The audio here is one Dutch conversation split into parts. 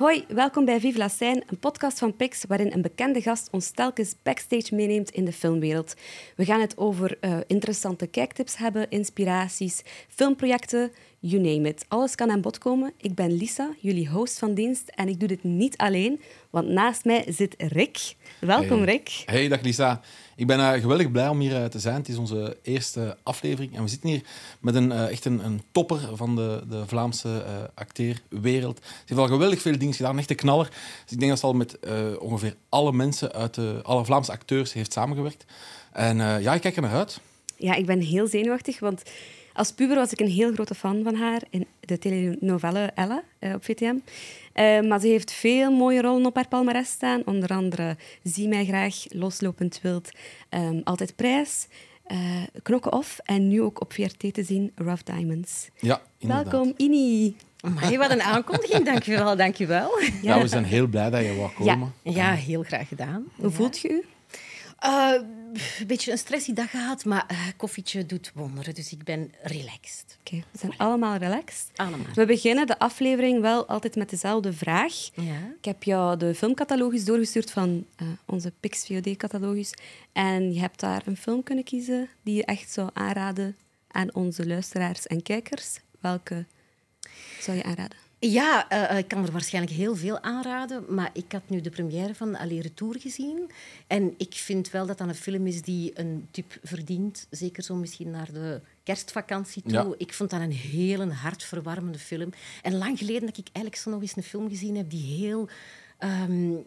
Hoi, welkom bij Vive la Scène, een podcast van Pix waarin een bekende gast ons telkens backstage meeneemt in de filmwereld. We gaan het over uh, interessante kijktips hebben, inspiraties, filmprojecten, you name it. Alles kan aan bod komen. Ik ben Lisa, jullie host van dienst en ik doe dit niet alleen, want naast mij zit Rick. Welkom Hey. Rick. Hey, dag Lisa. Ik ben eh, geweldig blij om hier eh, te zijn. Het is onze eerste aflevering. En we zitten hier met een, eh, echt een, een topper van de, de Vlaamse acteerwereld. Ze heeft al geweldig veel dingen gedaan, een echte knaller. Dus ik denk dat ze al met ongeveer alle mensen uit de, alle Vlaamse acteurs heeft samengewerkt. En ja, ik kijk er naar uit. Ja, ik ben heel zenuwachtig, want als puber was ik een heel grote fan van haar in de telenovelle Ella eh, op VTM. Eh, maar ze heeft veel mooie rollen op haar palmarès staan. Onder andere Zie mij graag, Loslopend wild, ehm, Altijd prijs, eh, Knokken off en nu ook op VRT te zien Rough Diamonds. Ja, inderdaad. Welkom, Ini. Amai, wat een aankondiging. Dankjewel, dankjewel. Ja. we zijn heel blij dat je wou komen. Ja, heel graag gedaan. Hoe voelt je u? Uh, een beetje een stressy dag gehad, maar uh, koffietje doet wonderen. Dus ik ben relaxed. Oké, we zijn allemaal relaxed. Allemaal. We beginnen de aflevering wel altijd met dezelfde vraag. Ja. Ik heb jou de filmcatalogus doorgestuurd van uh, onze Pix VOD-catalogus. En je hebt daar een film kunnen kiezen die je echt zou aanraden aan onze luisteraars en kijkers. Welke zou je aanraden? Ja, uh, ik kan er waarschijnlijk heel veel aanraden, maar ik had nu de première van Aller Retour gezien. En ik vind wel dat dat een film is die een type verdient. Zeker zo misschien naar de kerstvakantie toe. Ja. Ik vond dat een heel hartverwarmende film. En lang geleden dat ik eigenlijk zo nog eens een film gezien heb die heel um,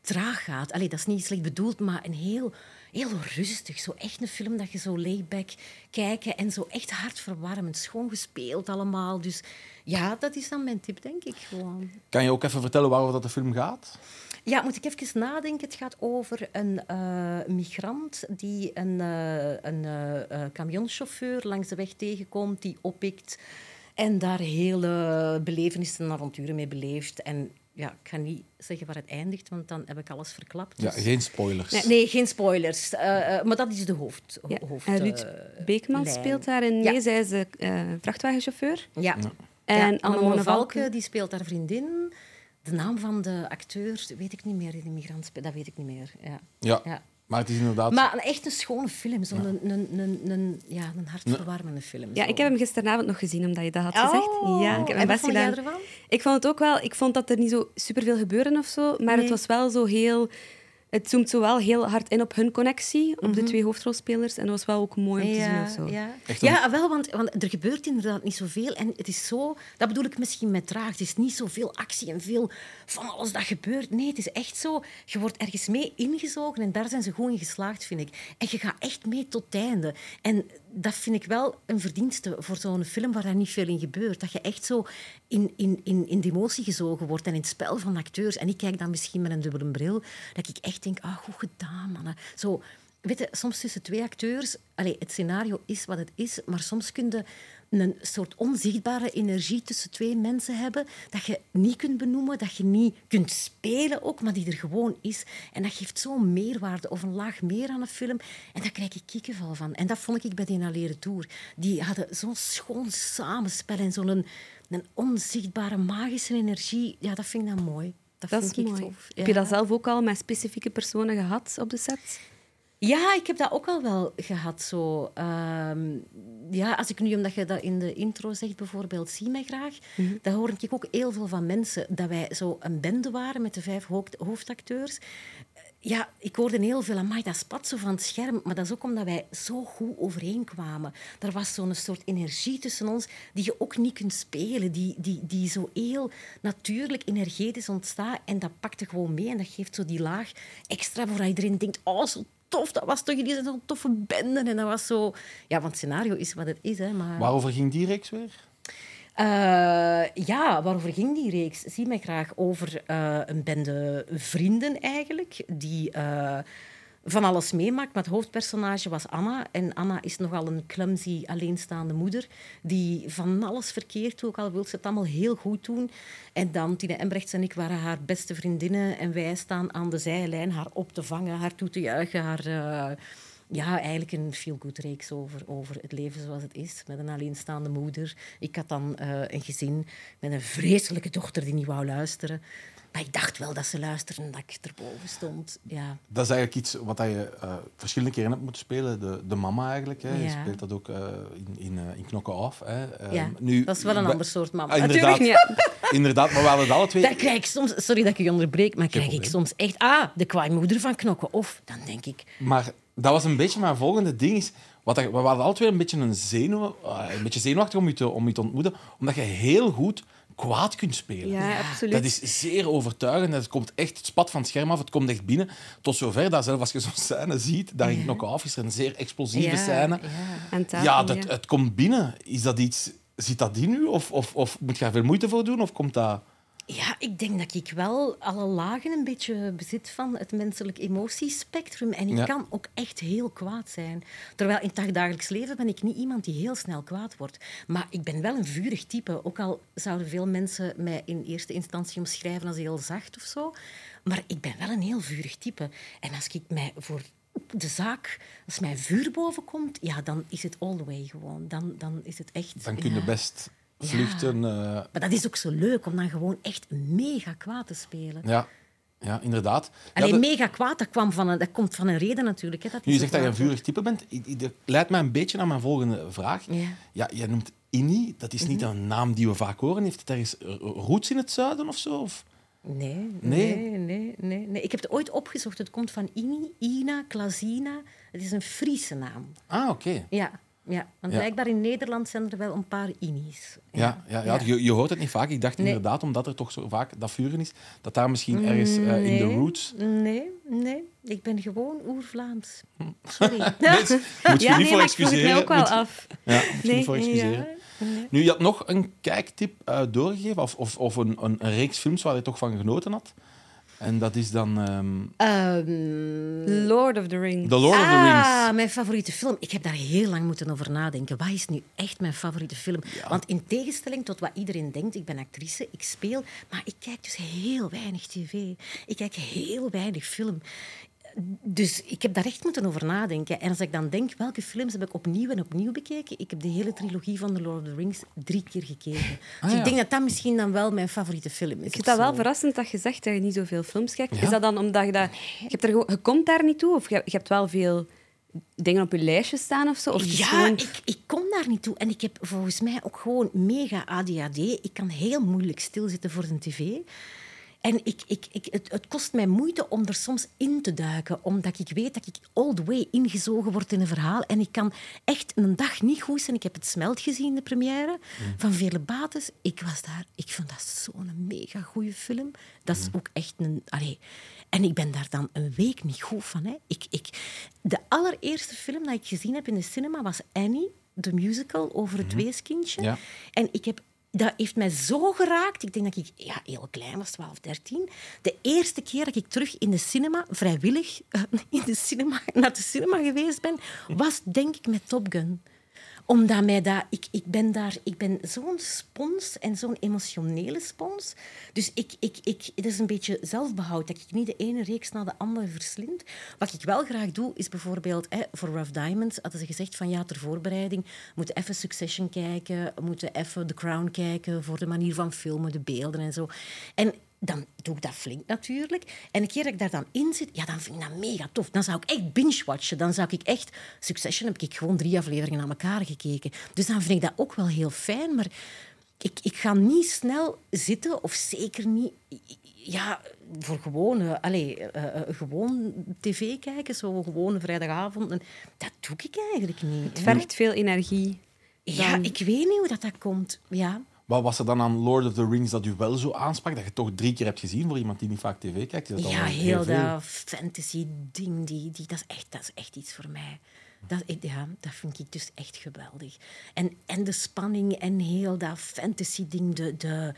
traag gaat. Allee, dat is niet slecht bedoeld, maar een heel, heel rustig. Zo echt een film dat je zo layback kijken en zo echt hartverwarmend. Schoon gespeeld allemaal. Dus ja, dat is dan mijn tip, denk ik gewoon. Kan je ook even vertellen waarover dat de film gaat? Ja, moet ik even nadenken. Het gaat over een uh, migrant die een, uh, een uh, camionchauffeur langs de weg tegenkomt, die oppikt en daar hele belevenissen en avonturen mee beleeft. En ja, ik ga niet zeggen waar het eindigt, want dan heb ik alles verklapt. Dus... Ja, geen spoilers. Nee, nee geen spoilers. Uh, uh, maar dat is de hoofd. Ja. hoofd uh, Ruud Beekman lijn. speelt daarin mee. Ja. Zij is de vrachtwagenchauffeur. Ja. ja. En Anne Valken, die speelt haar vriendin. De naam van de acteur weet ik niet meer, die migrant speelt. Dat weet ik niet meer. Ja. ja. Maar het is inderdaad... Maar een, echt een schone film. Zo'n ja. een, een, een, een, ja, een hartverwarmende film. Ja, zo. ik heb hem gisteravond nog gezien, omdat je dat had oh, gezegd. Ja, ik heb en best vond gedaan. ervan? Ik vond het ook wel... Ik vond dat er niet zo superveel gebeurde of zo, maar Nee. het was wel zo heel... Het zoomt zo wel heel hard in op hun connectie, op de twee hoofdrolspelers. En dat was wel ook mooi om te zien Mhm. Ja, of zo. ja. Ja wel, want, want er gebeurt inderdaad niet zoveel. En het is zo... Dat bedoel ik misschien met traag. Het is niet zoveel actie en veel van alles dat gebeurt. Nee, het is echt zo... Je wordt ergens mee ingezogen en daar zijn ze goed in geslaagd, vind ik. En je gaat echt mee tot het einde. En dat vind ik wel een verdienste voor zo'n film waar er niet veel in gebeurt. Dat je echt zo in, in, in, in de emotie gezogen wordt en in het spel van acteurs. En ik kijk dan misschien met een dubbele bril, dat ik echt denk, ah, goed gedaan, mannen. Zo, weet soms tussen twee acteurs... Allez, het scenario is wat het is, maar soms kun je een soort onzichtbare energie tussen twee mensen hebben dat je niet kunt benoemen, dat je niet kunt spelen ook, maar die er gewoon is. En dat geeft zo'n meerwaarde of een laag meer aan een film. En daar krijg ik kikkenval van. En dat vond ik bij die Alere Tour. Die hadden zo'n schoon samenspel en zo'n een, een onzichtbare magische energie. Ja, dat vind ik dan mooi. Dat, Dat is ik mooi. tof. Heb je dat zelf ook al met specifieke personen gehad op de set? Ja, ik heb dat ook al wel gehad. Zo. Ehm, ja, als ik nu, omdat je dat in de intro zegt, bijvoorbeeld, zie mij graag, Mhm. dan hoor ik ook heel veel van mensen dat wij zo een bende waren met de vijf hoofd- hoofdacteurs. Ja, ik hoorde heel veel, amai, dat spat zo van het scherm. Maar dat is ook omdat wij zo goed overeenkwamen. Er was zo'n soort energie tussen ons die je ook niet kunt spelen. Die, die, die zo heel natuurlijk, energetisch ontstaat. En dat pakte gewoon mee. En dat geeft zo die laag extra voor iedereen denkt... Oh, zo tof, dat was toch zijn zo'n toffe bende. En dat was zo... Ja, want het scenario is wat het is, hè. Maar... Waarover ging die reeks weer? Eh, ja, waarover ging die reeks? Zie mij graag over eh, een bende vrienden eigenlijk, die eh, van alles meemaakt. Maar het hoofdpersonage was Anna. En Anna is nogal een clumsy, alleenstaande moeder, die van alles verkeerd doet, ook al wil ze het allemaal heel goed doen. En dan, Tine Embrechts en ik waren haar beste vriendinnen en wij staan aan de zijlijn haar op te vangen, haar toe te juichen, haar... eh, ja, eigenlijk een feel-good reeks over, over het leven zoals het is. Met een alleenstaande moeder. Ik had dan eh, een gezin met een vreselijke dochter die niet wou luisteren. Maar ik dacht wel dat ze luisterde en dat ik erboven stond. Ja. Dat is eigenlijk iets wat je uh, verschillende keren hebt moeten spelen. De, de mama eigenlijk. Hè. Je speelt dat ook eh, in, in, in Knokken Af. Hè. Ja, nu, dat is wel een ander soort mama. Ah, inderdaad. Natuurlijk. Inderdaad, maar we hadden het alle twee... Daar krijg ik soms, sorry dat ik je onderbreek, maar krijg ik soms echt... Ah, de kwaaimoeder van Knokken. Of, dan denk ik... Maar dat was een beetje mijn volgende ding. Is, wat dat- we hadden altijd weer een beetje een, zenuw, eh, een beetje zenuwachtig om je, te, om je te ontmoeten, omdat je heel goed kwaad kunt spelen. Ja, absoluut. Dat is zeer overtuigend. Het komt echt het spat van het scherm af. Het komt echt binnen. Tot zover dat zelfs als je zo'n scène ziet, dat in knock af is er een zeer explosieve Ja, scène. ja. Tafel, Ja, dat, het komt binnen. Is dat iets... Zit dat in u? Of, of, of moet je daar veel moeite voor doen? Of komt dat... Ja, ik denk dat ik wel alle lagen een beetje bezit van het menselijk emotiespectrum. En ik Ja. kan ook echt heel kwaad zijn. Terwijl in het dagelijks leven ben ik niet iemand die heel snel kwaad wordt. Maar ik ben wel een vurig type. Ook al zouden veel mensen mij in eerste instantie omschrijven als heel zacht of zo. Maar ik ben wel een heel vurig type. En als ik mij voor de zaak, als mijn vuur boven komt, ja, dan is het all the way gewoon. Dan, dan is het echt... Dan kun je best vluchten. eh, Maar dat is ook zo leuk om dan gewoon echt mega kwaad te spelen. ja. ja, inderdaad. Ja, Alleen mega kwaad, dat, kwam van een, dat komt van een reden natuurlijk. Hè, dat Nu je zegt dat je een vurig type bent, dat leidt mij een beetje naar mijn volgende vraag. Ja. Ja, jij noemt Inni, dat is niet Mhm. een naam die we vaak horen. Heeft het ergens roots in het zuiden of zo? Of? Nee, Nee? nee, nee, nee, nee. Ik heb het ooit opgezocht. Het komt van Ini, Ina, Klazina. Het is een Friese naam. Ah, oké. Ja, ja. Want Ja. blijkbaar in Nederland zijn er wel een paar Inis. Ja, ja, ja, Je, je hoort het niet vaak. Ik dacht Nee. inderdaad, omdat er toch zo vaak dat vuren is, dat daar misschien ergens eh, in de roots... Nee, nee. Ik ben gewoon oer-Vlaams. Sorry. Nee, moet je niet nee, voor maar ik mij excuseren. ook wel Moet- af. Ja, moet je niet voor excuseren. Nu, je had nog een kijktip eh, doorgegeven, of, of, of een, een, een reeks films waar je toch van genoten had. En dat is dan ehm Ehm, Lord of the Rings. The Lord of the ah, Rings. mijn favoriete film. Ik heb daar heel lang moeten over nadenken. Wat is nu echt mijn favoriete film? Want in tegenstelling tot wat iedereen denkt, ik ben actrice, ik speel, maar ik kijk dus heel weinig tv. Ik kijk heel weinig film. Dus ik heb daar echt moeten over nadenken. En als ik dan denk, welke films heb ik opnieuw en opnieuw bekeken? Ik heb de hele trilogie van The Lord of the Rings drie keer gekeken. Dus ja. ik denk dat dat misschien dan wel mijn favoriete film is. Ik vind dat wel verrassend dat je zegt dat je niet zoveel films kijkt. Ja? Is dat dan omdat je dat... Je, hebt er je komt daar niet toe? Of je, je hebt wel veel dingen op je lijstje staan of zo? Of Ja, gewoon- ik, ik kom daar niet toe. En ik heb volgens mij ook gewoon mega ADHD. Ik kan heel moeilijk stilzitten voor een tv. En ik, ik, ik, het, het kost mij moeite om er soms in te duiken, omdat ik weet dat ik all the way ingezogen word in een verhaal. En ik kan echt een dag niet goed zijn. Ik heb het Smelt gezien, de première, van Vele Bates. Ik was daar, ik vond dat zo'n mega goede film. Dat is ook echt een... Allee, en ik ben daar dan een week niet goed van. Hè. Ik, ik, de allereerste film dat ik gezien heb in de cinema was Annie, de musical over het weeskindje. Ja. En ik heb, dat heeft mij zo geraakt. Ik denk dat ik ja, heel klein was, 12, 13. De eerste keer dat ik terug in de cinema, vrijwillig eh, in de cinema, naar de cinema geweest ben, was denk ik met Top Gun omdat mij dat, ik, ik ben daar, ik ben zo'n spons en zo'n emotionele spons. Dus ik, ik, ik, het is een beetje zelfbehoud dat ik niet de ene reeks na de andere verslind. Wat ik wel graag doe, is bijvoorbeeld hè, voor Rough Diamonds hadden ze gezegd van ja, ter voorbereiding moeten even Succession kijken, moeten even The Crown kijken voor de manier van filmen, de beelden en zo. En dan doe ik dat flink natuurlijk. En een keer dat ik daar dan in zit, ja, dan vind ik dat mega tof. Dan zou ik echt binge-watchen. Dan zou ik echt... Succession heb ik gewoon drie afleveringen aan elkaar gekeken. Dus dan vind ik dat ook wel heel fijn. Maar ik, ik ga niet snel zitten, of zeker niet... Ja, voor gewone... Allez, eh, eh, gewoon tv kijken, zo gewoon vrijdagavond. En Dat doe ik eigenlijk niet. Het vergt veel energie. Ja, dan- ik weet niet hoe dat, dat komt. Ja. Wat was er dan aan Lord of the Rings dat u wel zo aansprak, dat je toch drie keer hebt gezien voor iemand die niet vaak tv kijkt? Is dat Ja, heel veel? dat fantasy-ding, die, die, dat, is echt, dat is echt iets voor mij. Dat, ja, dat vind ik dus echt geweldig. En, en de spanning en heel dat fantasy-ding, de, de,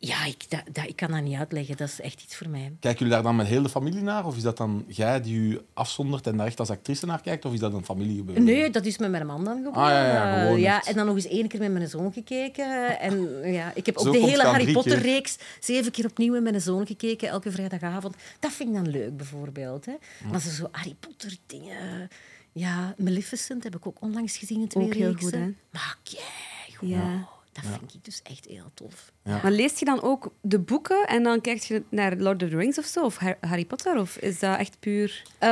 ja, ik, dat, dat, ik kan dat niet uitleggen. Dat is echt iets voor mij. Kijken jullie daar dan met heel de familie naar? Of is dat dan jij die u afzondert en daar echt als actrice naar kijkt? Of is dat een familiegebeuren? Nee, dat is met mijn man dan gewoon. Ah, ja, ja, gewoon ja, en dan nog eens één keer met mijn zoon gekeken. En ja, ik heb ook de hele Harry. Potter-reeks zeven keer opnieuw met mijn zoon gekeken, elke vrijdagavond. Dat vind ik dan leuk, bijvoorbeeld. Hè. Maar ze zo Harry Potter-dingen... Ja, Maleficent heb ik ook onlangs gezien in twee Ook heel reeksen. goed, hè? Maar kijk, Ja. Dat vind ik dus echt heel tof. Ja. Maar leest je dan ook de boeken en dan kijk je naar Lord of the Rings of zo? Of Har- Harry Potter? Of is dat echt puur... Eh,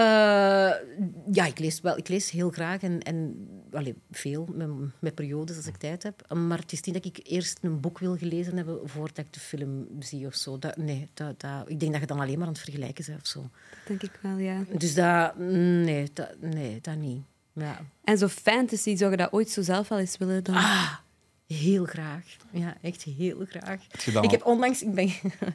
ja, ik lees wel. Ik lees heel graag en, en allee, veel, met, met periodes als ik tijd heb. Maar het is niet dat ik eerst een boek wil gelezen hebben voordat ik de film zie of zo. Dat, nee, dat, dat, ik denk dat je dan alleen maar aan het vergelijken bent of zo. Denk ik wel, ja. Dus dat, nee, dat, nee, dat niet. Ja. En zo fantasy, zou je dat ooit zo zelf wel eens willen? Dan? Ah, heel graag. Ja, echt heel graag. Ik heb onlangs, ik ben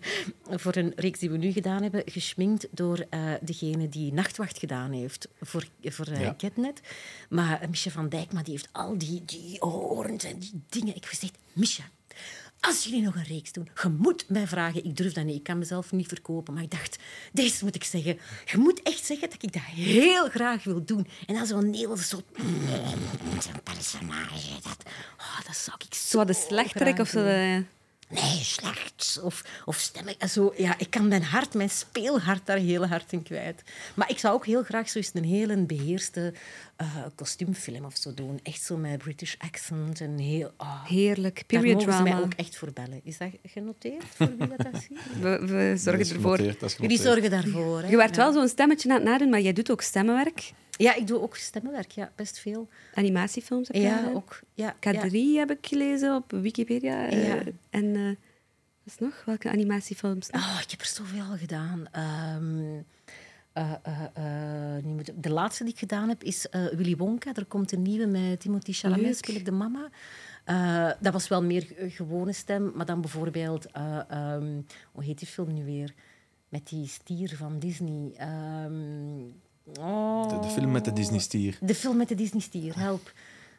voor een reeks die we nu gedaan hebben, geschminkt door eh, degene die Nachtwacht gedaan heeft voor, voor eh, Ja. Catnet. Maar uh, Micha van Dijk, maar die heeft al die, die horens en die dingen. Ik gezegd, Micha, als jullie nog een reeks doen, je moet mij vragen. Ik durf dat niet, ik kan mezelf niet verkopen. Maar ik dacht, deze moet ik zeggen. Je moet echt zeggen dat ik dat heel graag wil doen. En dan zo'n heel soort... Zo'n personage. Dat, oh, dat zou ik zo wat slechterik graag of zo? de- Nee, slecht. Of, of stemmen. Zo, ja, ik kan mijn hart, mijn speelhart daar heel hard in kwijt. Maar ik zou ook heel graag zo eens een hele beheerste eh, kostuumfilm of zo doen. Echt zo met British accent en heel... ah, Heerlijk. daar Period mogen ze mij drama. ook echt voor bellen. Is dat genoteerd voor wie dat, dat ziet? We, zorgen ervoor. Jullie zorgen daarvoor. Hè? Je werd Ja. wel zo'n stemmetje aan het nadoen, maar jij doet ook stemmenwerk. Ja, ik doe ook stemmenwerk. Ja, best veel. Animatiefilms heb je Ja, gedaan. ook. Ja, K3 ja. heb ik gelezen op Wikipedia. eh. En eh, wat is nog? Welke animatiefilms? Oh, ik heb er zoveel gedaan. Ehm, eh, nu moet- de laatste die ik gedaan heb is Willy Wonka. Er komt een nieuwe met Timothée Chalamet, Leuk. speel ik de mama. Dat was wel meer gewone stem, maar dan bijvoorbeeld... eh, ehm, hoe heet die film nu weer? Met die stier van Disney. Ehm, oh. De, de film met de Disney-stier. De film met de Disney-stier, help.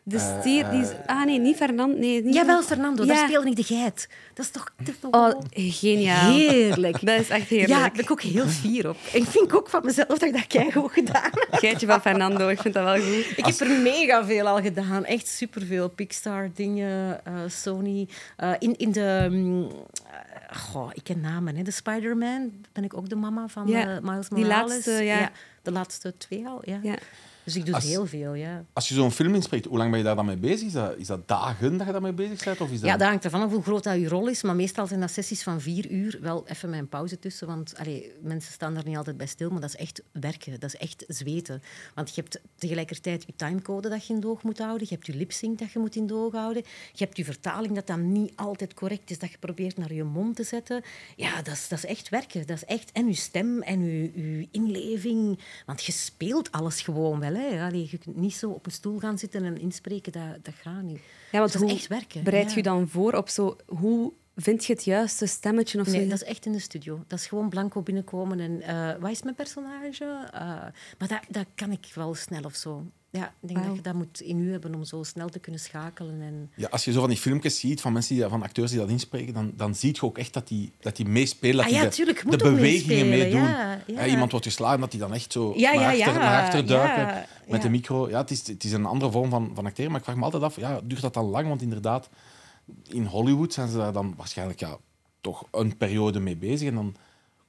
De stier, die is... Ah nee, niet Fernand. Nee, niet Jawel, Fernando, daar Ja. speelde ik de geit. Dat is toch... Dat is toch Oh, geniaal. Heerlijk. Dat is echt heerlijk. Ja, daar ben ik ook heel fier op. En ik vind ook van mezelf dat ik dat keigoed gedaan heb. Geitje van Fernando, ik vind dat wel goed. Ik heb er mega veel al gedaan. Echt superveel. Pixar-dingen, eh, Sony. Eh, in, in de... mm, eh, goh, ik ken namen. Hè. De Spider-Man ben ik ook de mama van Ja, eh, Miles die Morales. laatste, ja. De laatste twee al, ja. Ja. Dus ik doe Als- heel veel, ja. Als je zo'n film inspreekt, hoe lang ben je daar dan mee bezig? Is dat, is dat dagen dat je daarmee bezig bent? Of is dat... Ja, dat hangt ervan af hoe groot dat je rol is. Maar meestal zijn dat sessies van vier uur. Wel even mijn pauze tussen, want allee, mensen staan daar niet altijd bij stil. Maar dat is echt werken, dat is echt zweten. Want je hebt tegelijkertijd je timecode dat je in doog moet houden. Je hebt je lipsync dat je moet in doog houden. Je hebt je vertaling dat dan niet altijd correct is, dat je probeert naar je mond te zetten. Ja, dat is, dat is echt werken. Dat is echt... En je stem en je, je inleving. Want je speelt alles gewoon wel. Hè. Allee, je kunt niet zo op een stoel gaan zitten en inspreken. Dat, dat gaat niet. Ja, want Dus dat hoe is echt werken. bereid ja. je dan voor op zo... Hoe vind je het juiste stemmetje of zo? Nee, dat is echt in de studio. Dat is gewoon blanco binnenkomen en eh wat is mijn personage? Eh, maar dat, dat kan ik wel snel of zo. Ja, ik denk dat je dat moet in u hebben om zo snel te kunnen schakelen. En... Ja, als je zo van die filmpjes ziet van mensen die, van acteurs die dat inspreken, dan, dan zie je ook echt dat die, dat die meespelen. Dat Ah die de, bewegingen meedoen. ja, ja. iemand wordt geslagen, dat die dan echt zo Ja, naar, achter, ja, naar achter duiken ja, met ja. de micro. Ja, het, is, het is een andere vorm van, van acteren, maar ik vraag me altijd af, ja, duurt dat dan lang? Want inderdaad, in Hollywood zijn ze daar dan waarschijnlijk ja, toch een periode mee bezig. En dan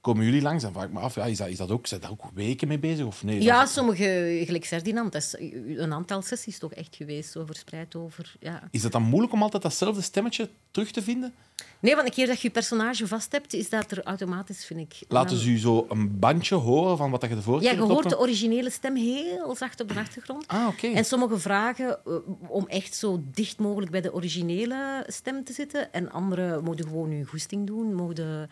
komen jullie langs en vraag ik me af, ja, is, dat, is dat ook, zijn daar ook weken mee bezig? Of nee, Ja, sommige, gelijk Ferdinand, dat is een aantal sessies toch echt geweest, zo verspreid over. Ja. is het dan moeilijk om altijd datzelfde stemmetje terug te vinden? Nee, want een keer dat je je personage vast hebt, is dat er automatisch, vind ik. Laten ze u zo een bandje horen van wat je de vorige Ja, je hebt hoort de originele stem heel zacht op de achtergrond. Ah, oké. En sommige vragen eh, om echt zo dicht mogelijk bij de originele stem te zitten. En andere mogen gewoon hun goesting doen. Mogen,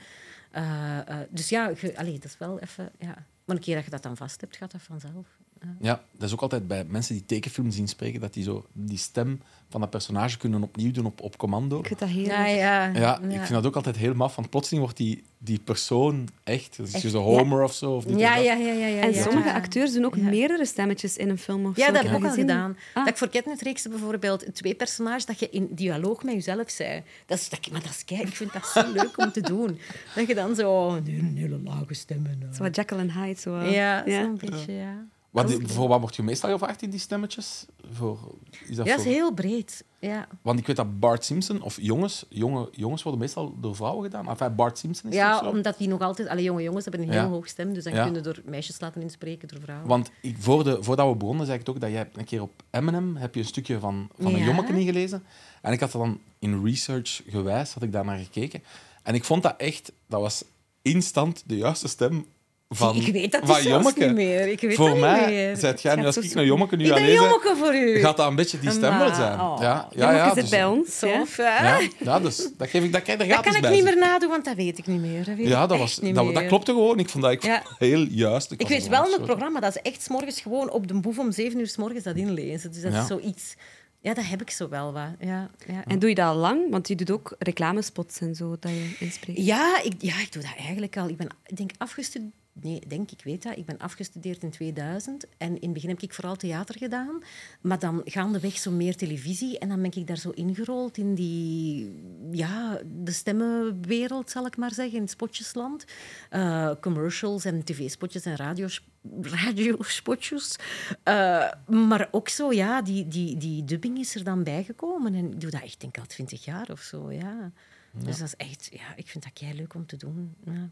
eh, eh, dus ja, ge- dat is wel even... Ja. Maar een keer dat je dat dan vast hebt, gaat dat vanzelf. Ja. Ja, dat is ook altijd bij mensen die tekenfilms inspreken, dat die zo die stem van dat personage kunnen opnieuw doen op, op commando. Ik vind dat heerlijk. Ja, ja, Ja, ik vind dat ook altijd heel maf, want plotseling wordt die, die persoon echt. Dus is je zo Homer of zo. Of dit of Ja, ja, ja, ja, ja. En ja. sommige acteurs doen ook Ja. meerdere stemmetjes in een film of Ja, zo. dat heb ik ook al gedaan. Ah. Dat ik voor Catnet-reeksen bijvoorbeeld twee personages dat je in dialoog met jezelf zei. Dat is, dat, maar dat is kijk, ik vind dat zo leuk om te doen. Dat je dan zo een hele, lage stem en, eh, Zo wat Jekyll and Hyde. Zo, eh. Ja, ja. zo'n beetje, ja. Wat, voor wat word je meestal gevraagd in die stemmetjes? Voor, is dat Ja, voor- is heel breed. Ja, Want ik weet dat Bart Simpson, of jongens, jonge, jongens worden meestal door vrouwen gedaan. Enfin, Bart Simpson is ja omdat die nog altijd... Alle jonge jongens hebben een Ja. heel hoog stem, dus dan Ja. kunnen door meisjes laten inspreken, door vrouwen. Want ik, voor de, voordat we begonnen, zei ik ook dat jij een keer op Eminem heb je een stukje van, van een jommeke ingelezen. En ik had dat dan in research gewijs, had ik daar naar gekeken. En ik vond dat echt, dat was instant de juiste stem van, ik weet dat van dus zelfs niet meer. Ik weet voor dat mij, niet meer. zijt jij nu, gaat als ik naar Jommeke nu Ik lezen, jommeke voor u. gaat dat een beetje die stem wel zijn. oh. Ja, ja, ja, dus- bij ons. Zo ja. Ja, dus dat geef ik, dat Dat gratis kan ik niet meer nadoen, want dat weet ik niet meer. Dat weet Ja, ik dat, was, dat, dat klopte gewoon. Ik vond dat ik Ja. heel juist. Ik was weet wel een zo- programma dat is echt 's morgens gewoon op de boef om zeven uur 's morgens dat inlezen. Dus dat is zoiets... Ja, dat heb ik zo wel wat. Ja, ja. En doe je dat al lang? Want je doet ook reclamespots en zo dat je inspreekt. Ja, ik, ja, ik doe dat eigenlijk al. Ik ben ik denk afgestudeerd. Nee, denk, ik weet dat. Ik ben afgestudeerd in 2000. En in het begin heb ik vooral theater gedaan. Maar dan gaandeweg zo meer televisie. En dan ben ik daar zo ingerold in die... Ja, de stemmenwereld, zal ik maar zeggen. In het spotjesland. Eh, commercials en tv-spotjes en radios, radiospotjes. Eh, maar ook zo, ja, die, die, die dubbing is er dan bijgekomen. En ik doe dat echt, denk ik, al twintig jaar of zo, ja. Dus dat is echt... Ja, ik vind dat kei leuk om te doen. Ja.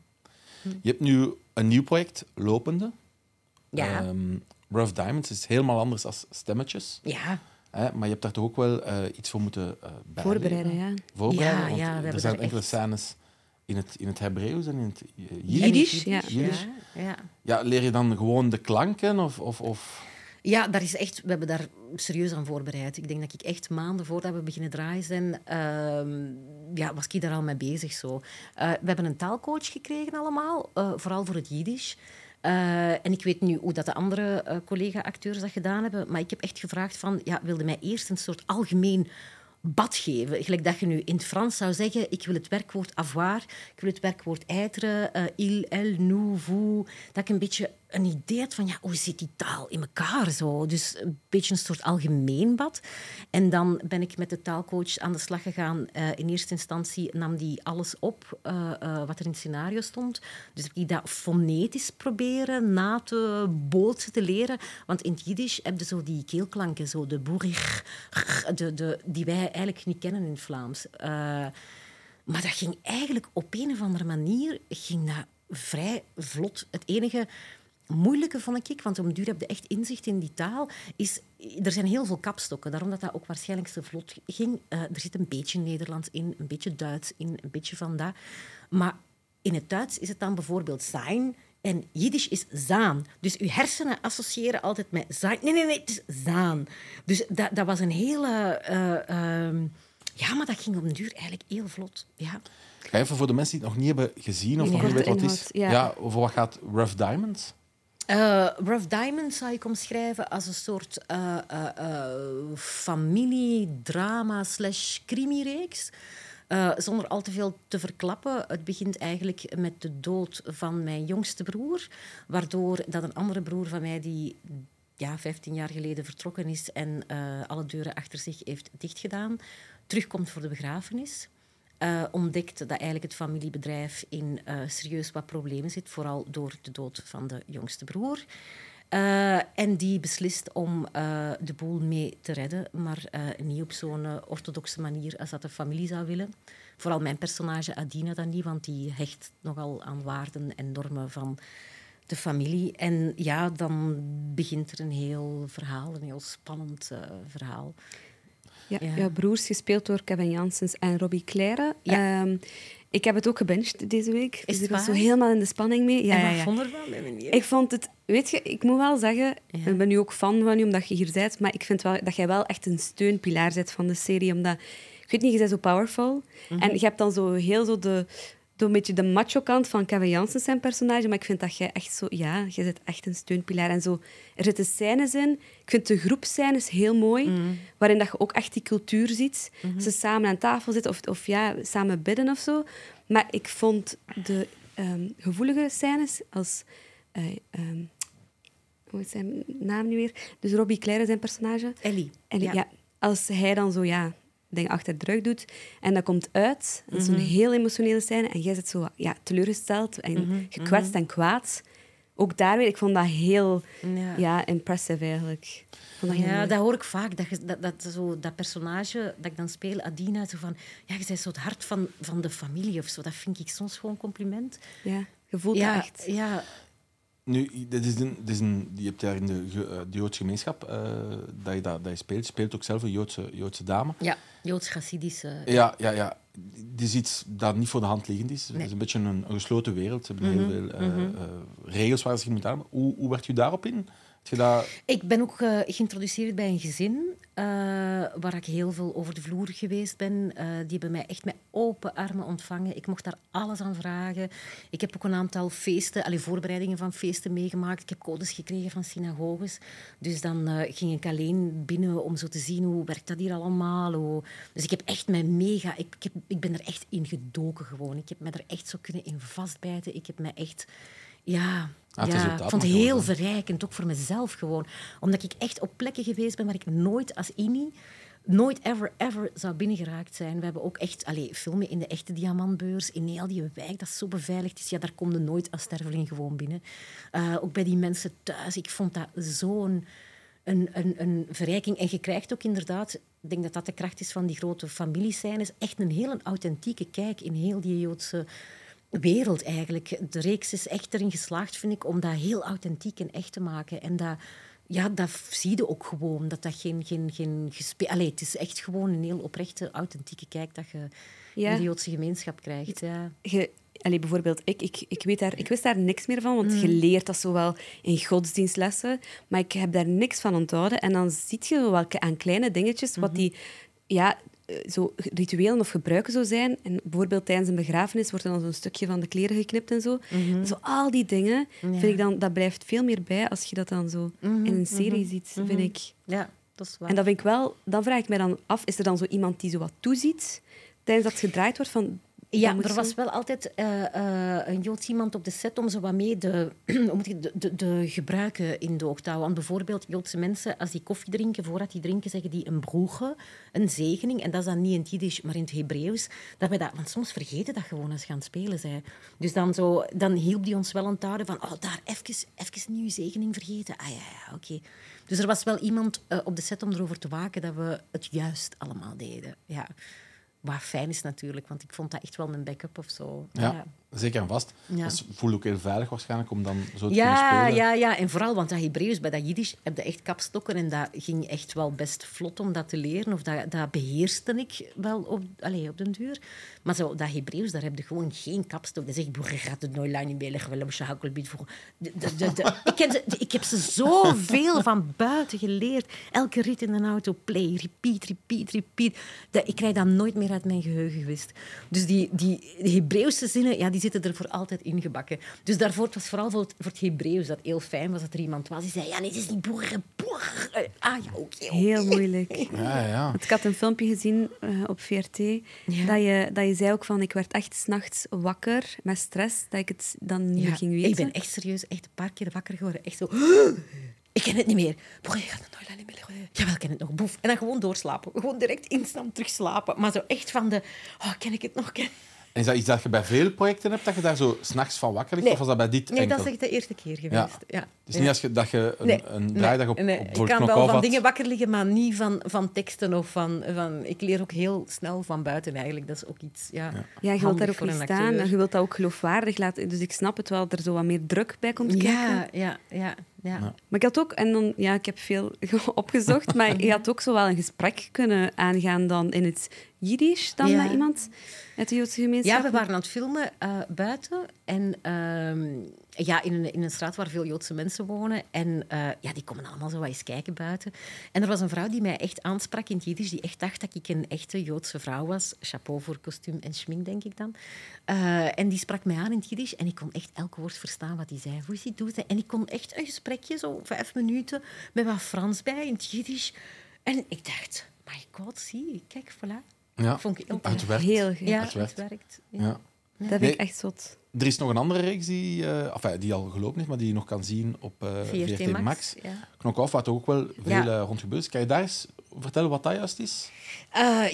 Je hebt nu een nieuw project lopende. Ja. Ehm, Rough Diamonds is helemaal anders dan stemmetjes. Ja, Hè? Maar je hebt daar toch ook wel eh, iets voor moeten bijleren. Voorbereiden, ja. Voorbereiden, Ja, want ja, we er zijn enkele echt- scènes in het, in het Hebreeuws en in het Jiddisch, Jiddisch. ja. Jiddisch. Ja, ja. Ja, leer je dan gewoon de klanken? Of, of, of... Ja, daar is echt, we hebben daar serieus aan voorbereid. Ik denk dat ik echt maanden voordat we beginnen draaien zijn, ehm, ja, was ik daar al mee bezig. Zo. Eh, we hebben een taalcoach gekregen allemaal, eh, vooral voor het Jiddisch. Eh, en ik weet nu hoe dat de andere collega-acteurs dat gedaan hebben, maar ik heb echt gevraagd van, ja, wilde mij eerst een soort algemeen bad geven. Gelijk dat je nu in het Frans zou zeggen, ik wil het werkwoord avoir, ik wil het werkwoord être, il, elle, nous, vous. Dat ik een beetje een idee van, ja, hoe zit die taal in elkaar zo? Dus een beetje een soort algemeen bad. En dan ben ik met de taalcoach aan de slag gegaan. Eh, in eerste instantie nam die alles op eh, eh, wat er in het scenario stond. Dus heb ik dat fonetisch proberen na te bootsen te leren. Want in het Jiddisch heb je zo die keelklanken, zo de boerig, de, de, die wij eigenlijk niet kennen in het Vlaams. Maar dat ging eigenlijk op een of andere manier ging dat vrij vlot. Het enige moeilijke vond ik, want om duur heb je echt inzicht in die taal, is er zijn heel veel kapstokken. Daarom dat dat ook waarschijnlijk zo vlot ging. Eh, er zit een beetje Nederlands in, een beetje Duits in, een beetje van dat. Maar in het Duits is het dan bijvoorbeeld zijn en Jiddisch is zaan. Dus uw hersenen associëren altijd met zijn. Nee, nee, nee, het is zaan. Dus dat, dat was een hele... eh, ehm, ja, maar dat ging op den duur eigenlijk heel vlot. Ja. Ga even voor de mensen die het nog niet hebben gezien of Ja. nog niet weten wat het is. Inhoud, ja. over wat gaat Rough Diamonds? Eh, Rough Diamond zou ik omschrijven als een soort eh eh, familiedrama slash crimireeks. Zonder al te veel te verklappen. Het begint eigenlijk met de dood van mijn jongste broer. Waardoor dat een andere broer van mij, die ja, 15 jaar geleden vertrokken is en alle deuren achter zich heeft dichtgedaan, terugkomt voor de begrafenis. Ontdekt dat eigenlijk het familiebedrijf in eh, serieus wat problemen zit, vooral door de dood van de jongste broer. Eh, en die beslist om de boel mee te redden, maar niet op zo'n orthodoxe manier als dat de familie zou willen. Vooral mijn personage Adina dan niet, want die hecht nogal aan waarden en normen van de familie. En ja, dan begint er een heel verhaal, een heel spannend verhaal. Ja, Ja. Jouw broers, gespeeld door Kevin Janssens en Robbie Claire. Ja. Ehm, ik heb het ook gebinged deze week. Dus het ik was zo helemaal in de spanning mee. Ja, en ja, wat ja. vond er van? Nee, nee. Ik vond het... Weet je, ik moet wel zeggen... Ja. Ik ben nu ook fan van je, omdat je hier bent. Maar ik vind wel dat jij wel echt een steunpilaar bent van de serie. Omdat... Ik weet niet, je bent zo powerful. Mhm. En je hebt dan zo heel zo de... de een beetje de macho-kant van Kevin Janssens zijn personage. Maar ik vind dat jij echt zo... Ja, jij bent echt een steunpilaar. En zo... Er zitten scènes in. Ik vind de groepscènes heel mooi. Mhm. Waarin dat je ook echt die cultuur ziet. Ze samen aan tafel zitten of, of ja, samen bidden of zo. Maar ik vond de ehm, gevoelige scènes als... ehm, hoe is zijn naam nu weer? Dus Robbie Claire, zijn personage. Ellie. Ja. Ja. als hij dan zo, ja, dingen achter de rug doet en dat komt uit, dat is Mhm. een heel emotionele scène en jij zit zo ja, teleurgesteld en gekwetst en kwaad ook daar weer, ik vond dat heel Ja. ja. impressive eigenlijk. Dat Ja, dat hoor ik vaak. Dat, je- dat, dat, zo, dat personage dat ik dan speel, Adina, zo van... Ja, je bent zo het hart van, van de familie of zo. Dat vind ik soms gewoon een compliment. ja, je voelt ja, dat echt. Ja, Nu, dit is een, dit is een, je hebt daar in de, eh, de Joodse gemeenschap eh, dat, je, dat, dat je speelt. Je speelt ook zelf een Joodse, Joodse dame. ja Joods-Gassidische... Ja, ja, ja. Dit is iets dat niet voor de hand liggend is. Het Nee. is een beetje een, een gesloten wereld. Ze hebben Mhm, heel veel eh, eh, regels waar ze zich moeten aan. Hoe, hoe werd je daarop in? Ik ben ook eh, geïntroduceerd bij een gezin eh, waar ik heel veel over de vloer geweest ben. Eh, die hebben mij echt met open armen ontvangen. Ik mocht daar alles aan vragen. Ik heb ook een aantal feesten, allee, voorbereidingen van feesten meegemaakt. Ik heb codes gekregen van synagoges. Dus dan ging ik alleen binnen om zo te zien hoe werkt dat hier allemaal. Hoe... Dus ik heb echt mij mega... Ik, ik, heb, ik ben er echt in gedoken gewoon. Ik heb me er echt zo kunnen in vastbijten. Ik heb me echt... Ja, Ah, ja, ik vond het heel verrijkend, ook voor mezelf gewoon. Omdat ik echt op plekken geweest ben waar ik nooit als INI, nooit ever, ever zou binnengeraakt zijn. We hebben ook echt allee, filmen in de echte diamantbeurs, in heel die wijk dat zo beveiligd is. Ja, daar kom je nooit als sterveling gewoon binnen. Eh, ook bij die mensen thuis. Ik vond dat zo'n een, een, een verrijking. En je krijgt ook inderdaad, ik denk dat dat de kracht is van die grote familiescènes, echt een heel authentieke kijk in heel die Joodse wereld eigenlijk. De reeks is echt erin geslaagd, vind ik, om dat heel authentiek en echt te maken. En dat, ja, dat zie je ook gewoon. Dat dat geen, geen, geen gespe... Allee, het is echt gewoon een heel oprechte, authentieke kijk dat je Ja. in de Joodse gemeenschap krijgt. Ja. Je, allee, bijvoorbeeld, ik, ik, ik, weet daar, ik wist daar niks meer van, want Mm. je leert dat zowel in godsdienstlessen, maar ik heb daar niks van onthouden. En dan zie je zo wel aan kleine dingetjes wat die ja, zo rituelen of gebruiken zo zijn. En bijvoorbeeld tijdens een begrafenis wordt er dan zo'n stukje van de kleren geknipt en zo. Zo al die dingen, vind ik dan, dat blijft veel meer bij als je dat dan zo in een serie ziet, vind ik. ja, dat is waar. En dat vind ik wel, dan vraag ik mij dan af, is er dan zo iemand die zo wat toeziet tijdens dat het gedraaid wordt van... Ja, er was wel altijd eh, eh, een Joods iemand op de set om zo wat mee de, de, de, de gebruiken in de oog te houden. Want bijvoorbeeld Joodse mensen, als die koffie drinken, voordat die drinken, zeggen die een broege, een zegening. En dat is dan niet in het Jiddisch, maar in het Hebreeuws. Dat wij dat, want soms vergeten dat gewoon als je aan het spelen zijn. Dus dan, zo, dan hielp die ons wel aan het van, oh, daar even, even niet je zegening vergeten. Ah ja, ja, oké. Dus er was wel iemand eh, op de set om erover te waken dat we het juist allemaal deden. Ja. Wat fijn is natuurlijk, want ik vond dat echt wel een backup of zo. Ja, zeker en vast. Ja. Dat voel ook heel veilig waarschijnlijk om dan zo te kunnen Ja, spelen. ja, ja, en vooral, want dat Hebreeuws, bij dat Jiddisch, heb je echt kapstokken en dat ging echt wel best vlot om dat te leren. Of dat, dat beheerste ik wel op, allez, op den duur. Maar zo, dat Hebreeuws, daar heb je gewoon geen kapstok. Dat zegt, boer, gaat het nooit lang niet meer leggen. De, de, de, de- ik, ik heb ze zoveel van buiten geleerd. Elke rit in een auto, play, repeat, repeat, repeat. Dat, ik krijg dat nooit meer uit mijn geheugen gewist. Dus die, die Hebreeuwse zinnen, ja, die zitten er voor altijd ingebakken. Dus daarvoor, het was vooral voor het, voor het Hebreeuws dat heel fijn was dat er iemand was die zei, ja, nee, het is niet boer, boer. Ah, ja, oké. Heel moeilijk. Ja, ja. Want Ik had een filmpje gezien eh, op VRT dat, je, dat je zei ook van ik werd echt s'nachts wakker met stress dat ik het dan niet meer Ja, ging weten. Ik ben echt serieus echt een paar keer wakker geworden. Echt zo... Ik ken het niet meer. Boer, je gaat het nooit niet meer. Jawel, ik ken het nog. Boef. En dan gewoon doorslapen. Gewoon direct instant terug slapen. Maar zo echt van de... Oh, ken ik het nog? Ken... En is dat iets dat je bij veel projecten hebt, dat je daar zo s'nachts van wakker ligt? Nee. Of was dat bij dit Nee, enkel? dat is echt de eerste keer geweest. Ja. Ja. niet als je, dat je een, Nee, een draaidag op, nee. op Ik kan wel van had. dingen wakker liggen, maar niet van, van teksten of van, van... Ik leer ook heel snel van buiten eigenlijk. Dat is ook iets ja, Ja, je wilt daar ook niet staan en je wilt dat ook geloofwaardig laten. Dus ik snap het wel, dat er zo wat meer druk bij komt kijken. Ja, ja, ja. Ja. Maar ik had ook, en dan, ja, ik heb veel opgezocht, maar je had ook zo wel een gesprek kunnen aangaan dan in het Jiddisch dan Ja. met iemand uit de Joodse gemeenschap. Ja, we waren aan het filmen eh, buiten. En ehm, ja, in een, in een straat waar veel Joodse mensen wonen. En eh, ja, die komen allemaal zo wat eens kijken buiten. En er was een vrouw die mij echt aansprak in het Jiddisch. Die echt dacht dat ik een echte Joodse vrouw was. Chapeau voor kostuum en schmink, denk ik dan. Eh, en die sprak mij aan in het Jiddisch. En ik kon echt elk woord verstaan wat hij zei. Hoe is die doet. En ik kon echt een gesprekje, zo vijf minuten, met wat Frans bij in het Jiddisch. En ik dacht, my god, zie, kijk, voilà. Ja, Vond ik heel het werkt. Heel goed. Ja, Het het werkt. werkt. Ja. Ja. Dat vind Nee. ik echt zot. Er is nog een andere reeks die, enfin, die al gelopen is, maar die je nog kan zien op eh, VRT, VRT, Max. Max. Ja. Knok af, wat ook wel veel Ja. eh, rond gebeurd is. Kan je daar eens vertellen wat dat juist is?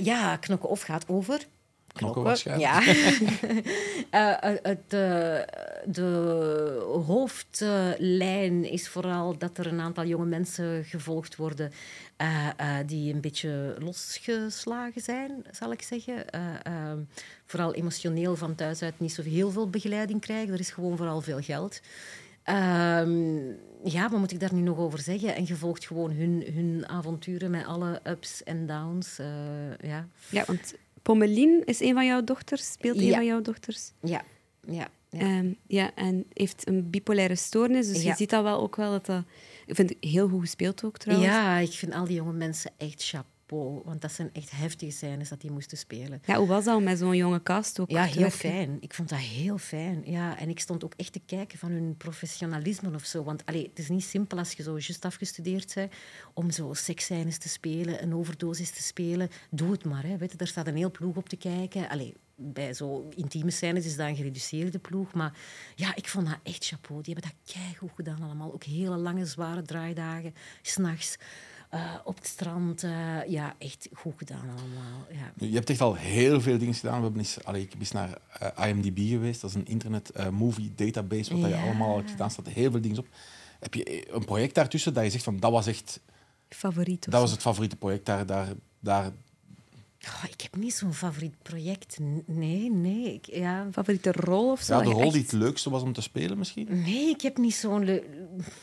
Ja, knokken of gaat over. Knokken. Ja. Eh, eh, het, eh, de hoofdlijn is vooral dat er een aantal jonge mensen gevolgd worden eh, eh, die een beetje losgeslagen zijn, zal ik zeggen. Eh, ehm, vooral emotioneel van thuis uit niet zo heel veel begeleiding krijgen. Er is gewoon vooral veel geld. Ehm, ja, wat moet ik daar nu nog over zeggen? En je volgt gewoon hun, hun avonturen met alle ups en downs. ja. ja, want Pommelien is een van jouw dochters, speelt een van jouw dochters. Ja, ja. Ja. Ehm, ja, en heeft een bipolaire stoornis. Dus je ziet al wel ook wel dat dat... Ik vind het heel goed gespeeld ook, trouwens. Ja, ik vind al die jonge mensen echt Want dat zijn echt heftige scènes dat die moesten spelen. Ja, hoe was dat om met zo'n jonge cast ook Ja, heel fijn. Ik vond dat heel fijn. Ja, en ik stond ook echt te kijken van hun professionalisme of zo. Want allee, het is niet simpel als je zo juist afgestudeerd bent om zo seksscènes te spelen, een overdosis te spelen. Doe het maar. Hè. Weet je, daar staat een heel ploeg op te kijken. Allee, bij zo intieme scènes is dat een gereduceerde ploeg. Maar ja, ik vond dat echt chapeau. Die hebben dat keigoed gedaan allemaal. Ook hele lange, zware draaidagen, s'nachts. Uh, op het strand. Uh, ja, echt goed gedaan allemaal. Ja. Je hebt echt al heel veel dingen gedaan. We hebben eens, allee, ik ben eens naar uh, IMDb geweest. Dat is een internet movie database. Wat ja. je allemaal hebt gedaan. staat heel veel dingen op. Heb je een project daartussen dat je zegt van dat was echt... Favoriet? Dat was het favoriete project. Daar, daar, daar, Oh, ik heb niet zo'n favoriet project. Nee, nee. Ik, ja. Favoriete rol of zo? Ja, de rol die het leukste was om te spelen misschien? Nee, ik heb niet zo'n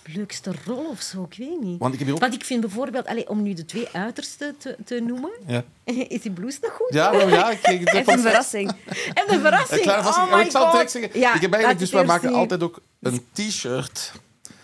leukste rol of zo. Ik weet niet. Want ik, heb ook... Want ik vind bijvoorbeeld, allez, om nu de twee uitersten te, te noemen, ja. is die blouse nog goed? Ja, nou, ja. Ik, ik, en een verrassing. En een verrassing. Een kleine verrassing. Oh ik zal direct zeggen, ja, ik heb eigenlijk, dus wij maken altijd ook een t-shirt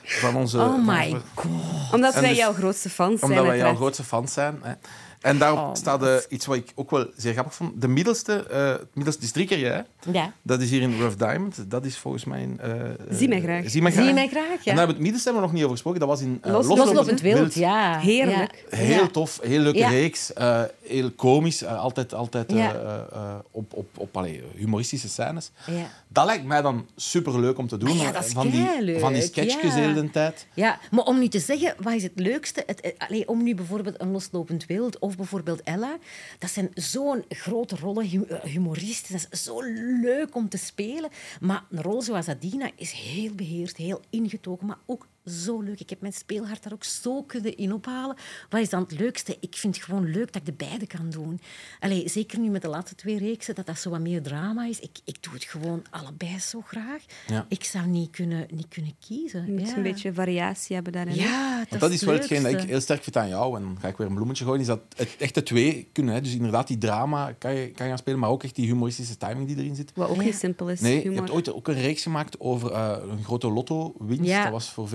van onze... Oh van my onze- God. Omdat En wij dus- jouw grootste fans zijn. Omdat wij jouw grootste fans zijn. Hè. En daarop Oh, staat eh, iets wat ik ook wel zeer grappig vond. De middelste, eh het middelste is drie keer jij. Ja. Dat is hier in Rough Diamond. Dat is volgens mij... een, eh, Zie mij graag. Zie mij graag. Zie je mij graag? En Ja. daar hebben we het middelste hebben we nog niet over gesproken. Dat was in uh, Los- Loslopend wild, ja. Heerlijk. Ja. Heel Ja. tof, heel leuke Ja. reeks. eh, heel komisch. altijd altijd eh, Ja. eh, eh, op, op, op allee, humoristische scènes. Ja. Dat lijkt mij dan superleuk om te doen. Ah ja, dat is van, die, van die sketchjes ja. de hele tijd. Ja, maar om nu te zeggen, wat is het leukste? Het, allee, om nu bijvoorbeeld een loslopend wild of bijvoorbeeld Ella, dat zijn zo'n grote rollen, eh, humoristen. Dat is zo leuk om te spelen. Maar een rol zoals Adina is heel beheerst, heel ingetogen, maar ook zo leuk. Ik heb mijn speelhart daar ook zo kunnen in ophalen. Wat is dan het leukste? Ik vind het gewoon leuk dat ik de beide kan doen. Allee, zeker nu met de laatste twee reeksen, dat dat zo wat meer drama is. Ik, ik doe het gewoon allebei zo graag. Ja. Ik zou niet kunnen, niet kunnen kiezen. Je moet ja. een beetje variatie hebben daarin. Ja, dat, Want dat is wel het hetgeen dat ik heel sterk vind aan jou. En dan ga ik weer een bloemetje gooien. Is dat het echte twee kunnen. Hè. Dus inderdaad, die drama kan je, kan je gaan spelen. Maar ook echt die humoristische timing die erin zit. Wat ook Ja. niet simpel is. Nee, je humor. hebt ooit ook een reeks gemaakt over eh, een grote lotto-winst. Ja. Dat was voor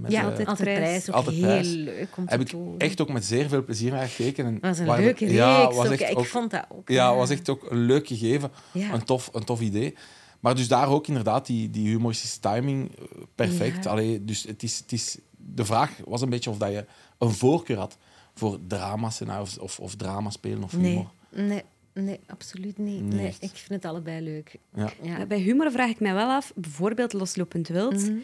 Met, Ja, eh, altijd, Altijd prijs. prijs. Ook Altijd heel prijs. leuk om te heb ik doen. echt ook met zeer veel plezier naar gekeken. En Dat was een leuke reeks. Ja, was ook. ik vond dat ook. Ja, was echt ook een leuk gegeven. Ja. Een, tof, een tof idee. Maar dus daar ook inderdaad die, die humoristische timing eh, perfect. Ja. Allee, dus het is, het is, de vraag was een beetje of dat je een voorkeur had voor dramascenario's of, of drama spelen of humor. Nee, nee, nee, absoluut niet. Nee, ik vind het allebei leuk. Ja. Ja. Ja, bij humor vraag ik mij wel af, bijvoorbeeld Loslopend Wild. Mhm.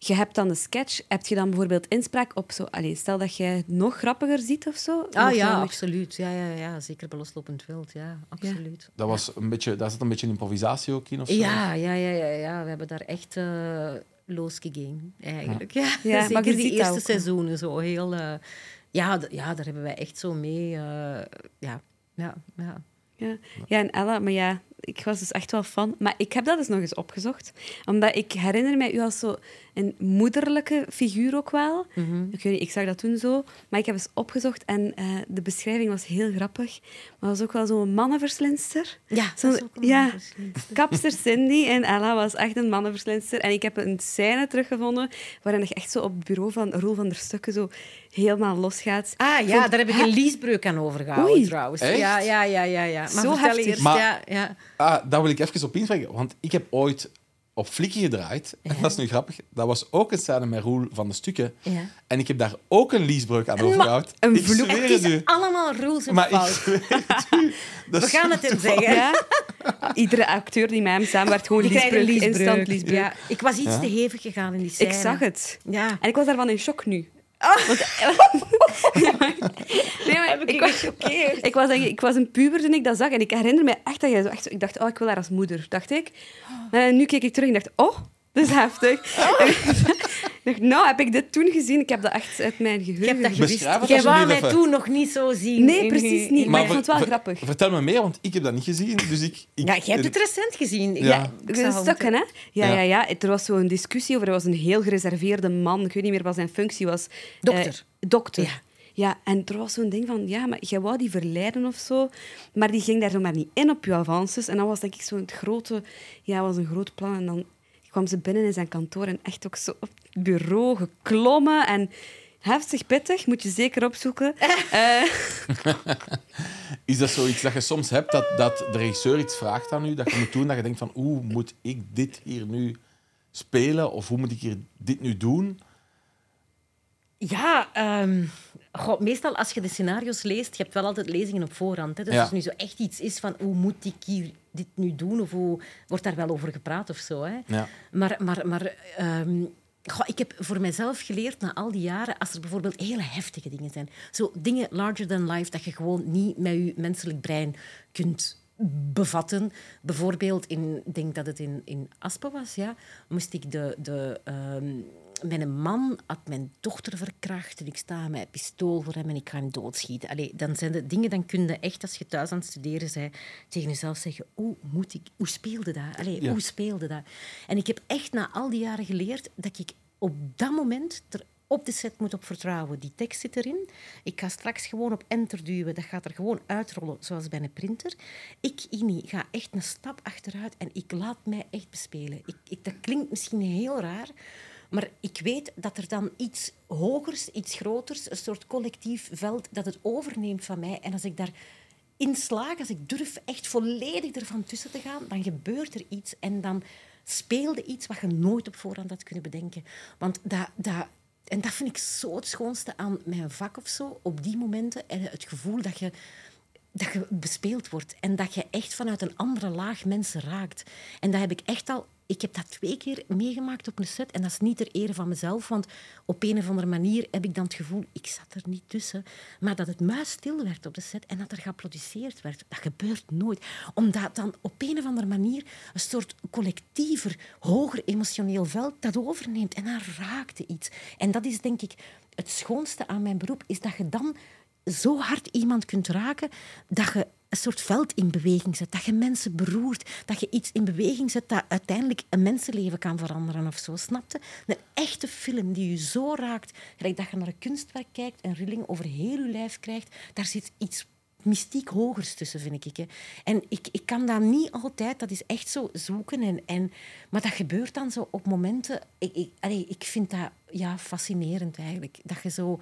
Je hebt dan de sketch. Heb je dan bijvoorbeeld inspraak op zo... Allee, stel dat jij het nog grappiger ziet of zo. Ah ja, absoluut. Ja, ja, ja, zeker bij loslopend wild. Ja, absoluut. Dat was een beetje, daar zat een beetje improvisatie ook in of zo. Ja, ja, ja, ja, ja. We hebben daar echt uh, losgegaan, eigenlijk. Ja. Ja, Zeker maar je die eerste seizoenen zo heel... eh, ja, ja, daar hebben wij echt zo mee... eh, ja, ja, ja. Ja. ja, en Ella, maar ja, ik was dus echt wel fan. Maar ik heb dat dus nog eens opgezocht. Omdat ik herinner mij u als zo een moederlijke figuur ook wel. Mhm. Ik weet niet, ik zag dat toen zo. Maar ik heb eens opgezocht en eh, de beschrijving was heel grappig. Maar was ook wel zo'n mannenverslinster. Ja, ja, kapster Cindy en Ella was echt een mannenverslinster. En ik heb een scène teruggevonden waarin je echt zo op het bureau van Roel van der Stukken zo helemaal losgaat. Ah ja, Vond- daar heb ik een leesbreuk aan overgehouden Oei. trouwens. Echt? Ja, ja, ja, ja. ja. Maar Zo vertel heftig. eerst. Maar- Ja, ja. Ah, daar wil ik even op inspringen. Want ik heb ooit op Flikken gedraaid. En dat is nu grappig. Dat was ook een scène met Roel van de Stukken. Ja. En ik heb daar ook een leesbreuk aan overgehouden. een ik vloek. Het is u. allemaal rules en Maar ik fout. zweer het u. Dat We gaan het hem zeggen. Ja? Iedere acteur die met hem samenwerkt, gewoon Die krijgen een liesbreuk, liesbreuk. instant liesbreuk. Ja, ik was iets Ja. te hevig gegaan in die scène. Ik zag het. Ja. En ik was daarvan in shock nu. Want, nee, maar Heb ik was, gechoqueerd? ik, was, ik was een puber toen ik dat zag. En ik herinner me echt dat jij zo echt... zo- Ik dacht, oh, ik wil haar als moeder, dacht ik. En nu keek ik terug en dacht, oh, Dat is heftig. Ik dacht, nou, heb ik dit toen gezien? Ik heb dat echt uit mijn Ik geheugen. heb dat gewist. Jij wou mij toen nog niet zo zien. Nee, precies niet. Maar ik vond het wel ver- grappig. Vertel me meer, want ik heb dat niet gezien. Dus ik, ik, Ja, jij hebt het recent gezien. Ja. Ja. ik stukken, hè? Ja, Ja. ja. Ja, Er was zo'n discussie over... Er was een heel gereserveerde man. Ik weet niet meer wat zijn functie was. Dokter. Eh, dokter. Ja. Ja, en er was zo'n ding van... Ja, maar jij wou die verleiden of zo. Maar die ging daar zomaar niet in op je avances. En dan was denk ik zo'n grote... Ja, was een groot plan. En dan kwam ze binnen in zijn kantoor en echt ook zo op het bureau geklommen. En heftig pittig, moet je zeker opzoeken. Eh, Is dat zoiets dat je soms hebt, dat, dat de regisseur iets vraagt aan u, dat je moet doen, dat je denkt van, hoe moet ik dit hier nu spelen? Of hoe moet ik hier dit nu doen? Ja, ehm, goh, meestal als je de scenario's leest, je hebt wel altijd lezingen op voorhand. Hè? Dus Ja. als er nu zo echt iets is van hoe moet ik hier dit nu doen, of hoe wordt daar wel over gepraat of zo. Hè? Ja. Maar, maar, maar ehm, goh, ik heb voor mezelf geleerd na al die jaren, als er bijvoorbeeld hele heftige dingen zijn, zo dingen larger than life, dat je gewoon niet met je menselijk brein kunt bevatten. Bijvoorbeeld, in, ik denk dat het in, in Aspen was, ja, moest ik de... de ehm, mijn man had mijn dochter verkracht en ik sta met een pistool voor hem en ik ga hem doodschieten. Allee, dan zijn de dingen, dan kun je echt, als je thuis aan het studeren bent, tegen jezelf zeggen, hoe, moet ik, hoe speelde dat? Allee, Ja. Hoe speelde dat? En ik heb echt na al die jaren geleerd dat ik op dat moment er op de set moet op vertrouwen. Die tekst zit erin. Ik ga straks gewoon op enter duwen. Dat gaat er gewoon uitrollen, zoals bij een printer. Ik, Ini, ga echt een stap achteruit en ik laat mij echt bespelen. Ik, ik, dat klinkt misschien heel raar, maar ik weet dat er dan iets hogers, iets groters, een soort collectief veld, dat het overneemt van mij. En als ik daar in slaag, als ik durf echt volledig ervan tussen te gaan, dan gebeurt er iets en dan speelde iets wat je nooit op voorhand had kunnen bedenken. Want dat, dat, en dat vind ik zo het schoonste aan mijn vak of zo, op die momenten, en het gevoel dat je dat je bespeeld wordt en dat je echt vanuit een andere laag mensen raakt. En dat heb ik echt al... Ik heb dat twee keer meegemaakt op een set en dat is niet ter ere van mezelf, want op een of andere manier heb ik dan het gevoel, ik zat er niet tussen, maar dat het muisstil werd op de set en dat er geapplaudisseerd werd. Dat gebeurt nooit. Omdat dan op een of andere manier een soort collectiever, hoger emotioneel veld dat overneemt en dan raakte iets. En dat is denk ik het schoonste aan mijn beroep, is dat je dan zo hard iemand kunt raken dat je een soort veld in beweging zet, dat je mensen beroert, dat je iets in beweging zet dat uiteindelijk een mensenleven kan veranderen of zo, snapte? Een echte film die je zo raakt, dat je naar een kunstwerk kijkt en rilling over heel je lijf krijgt, daar zit iets mystiek hogers tussen, vind ik. Hè. En ik, ik kan dat niet altijd, dat is echt zo zoeken. En, en, maar dat gebeurt dan zo op momenten... Ik, ik, allee, ik vind dat ja, fascinerend eigenlijk. Dat je zo...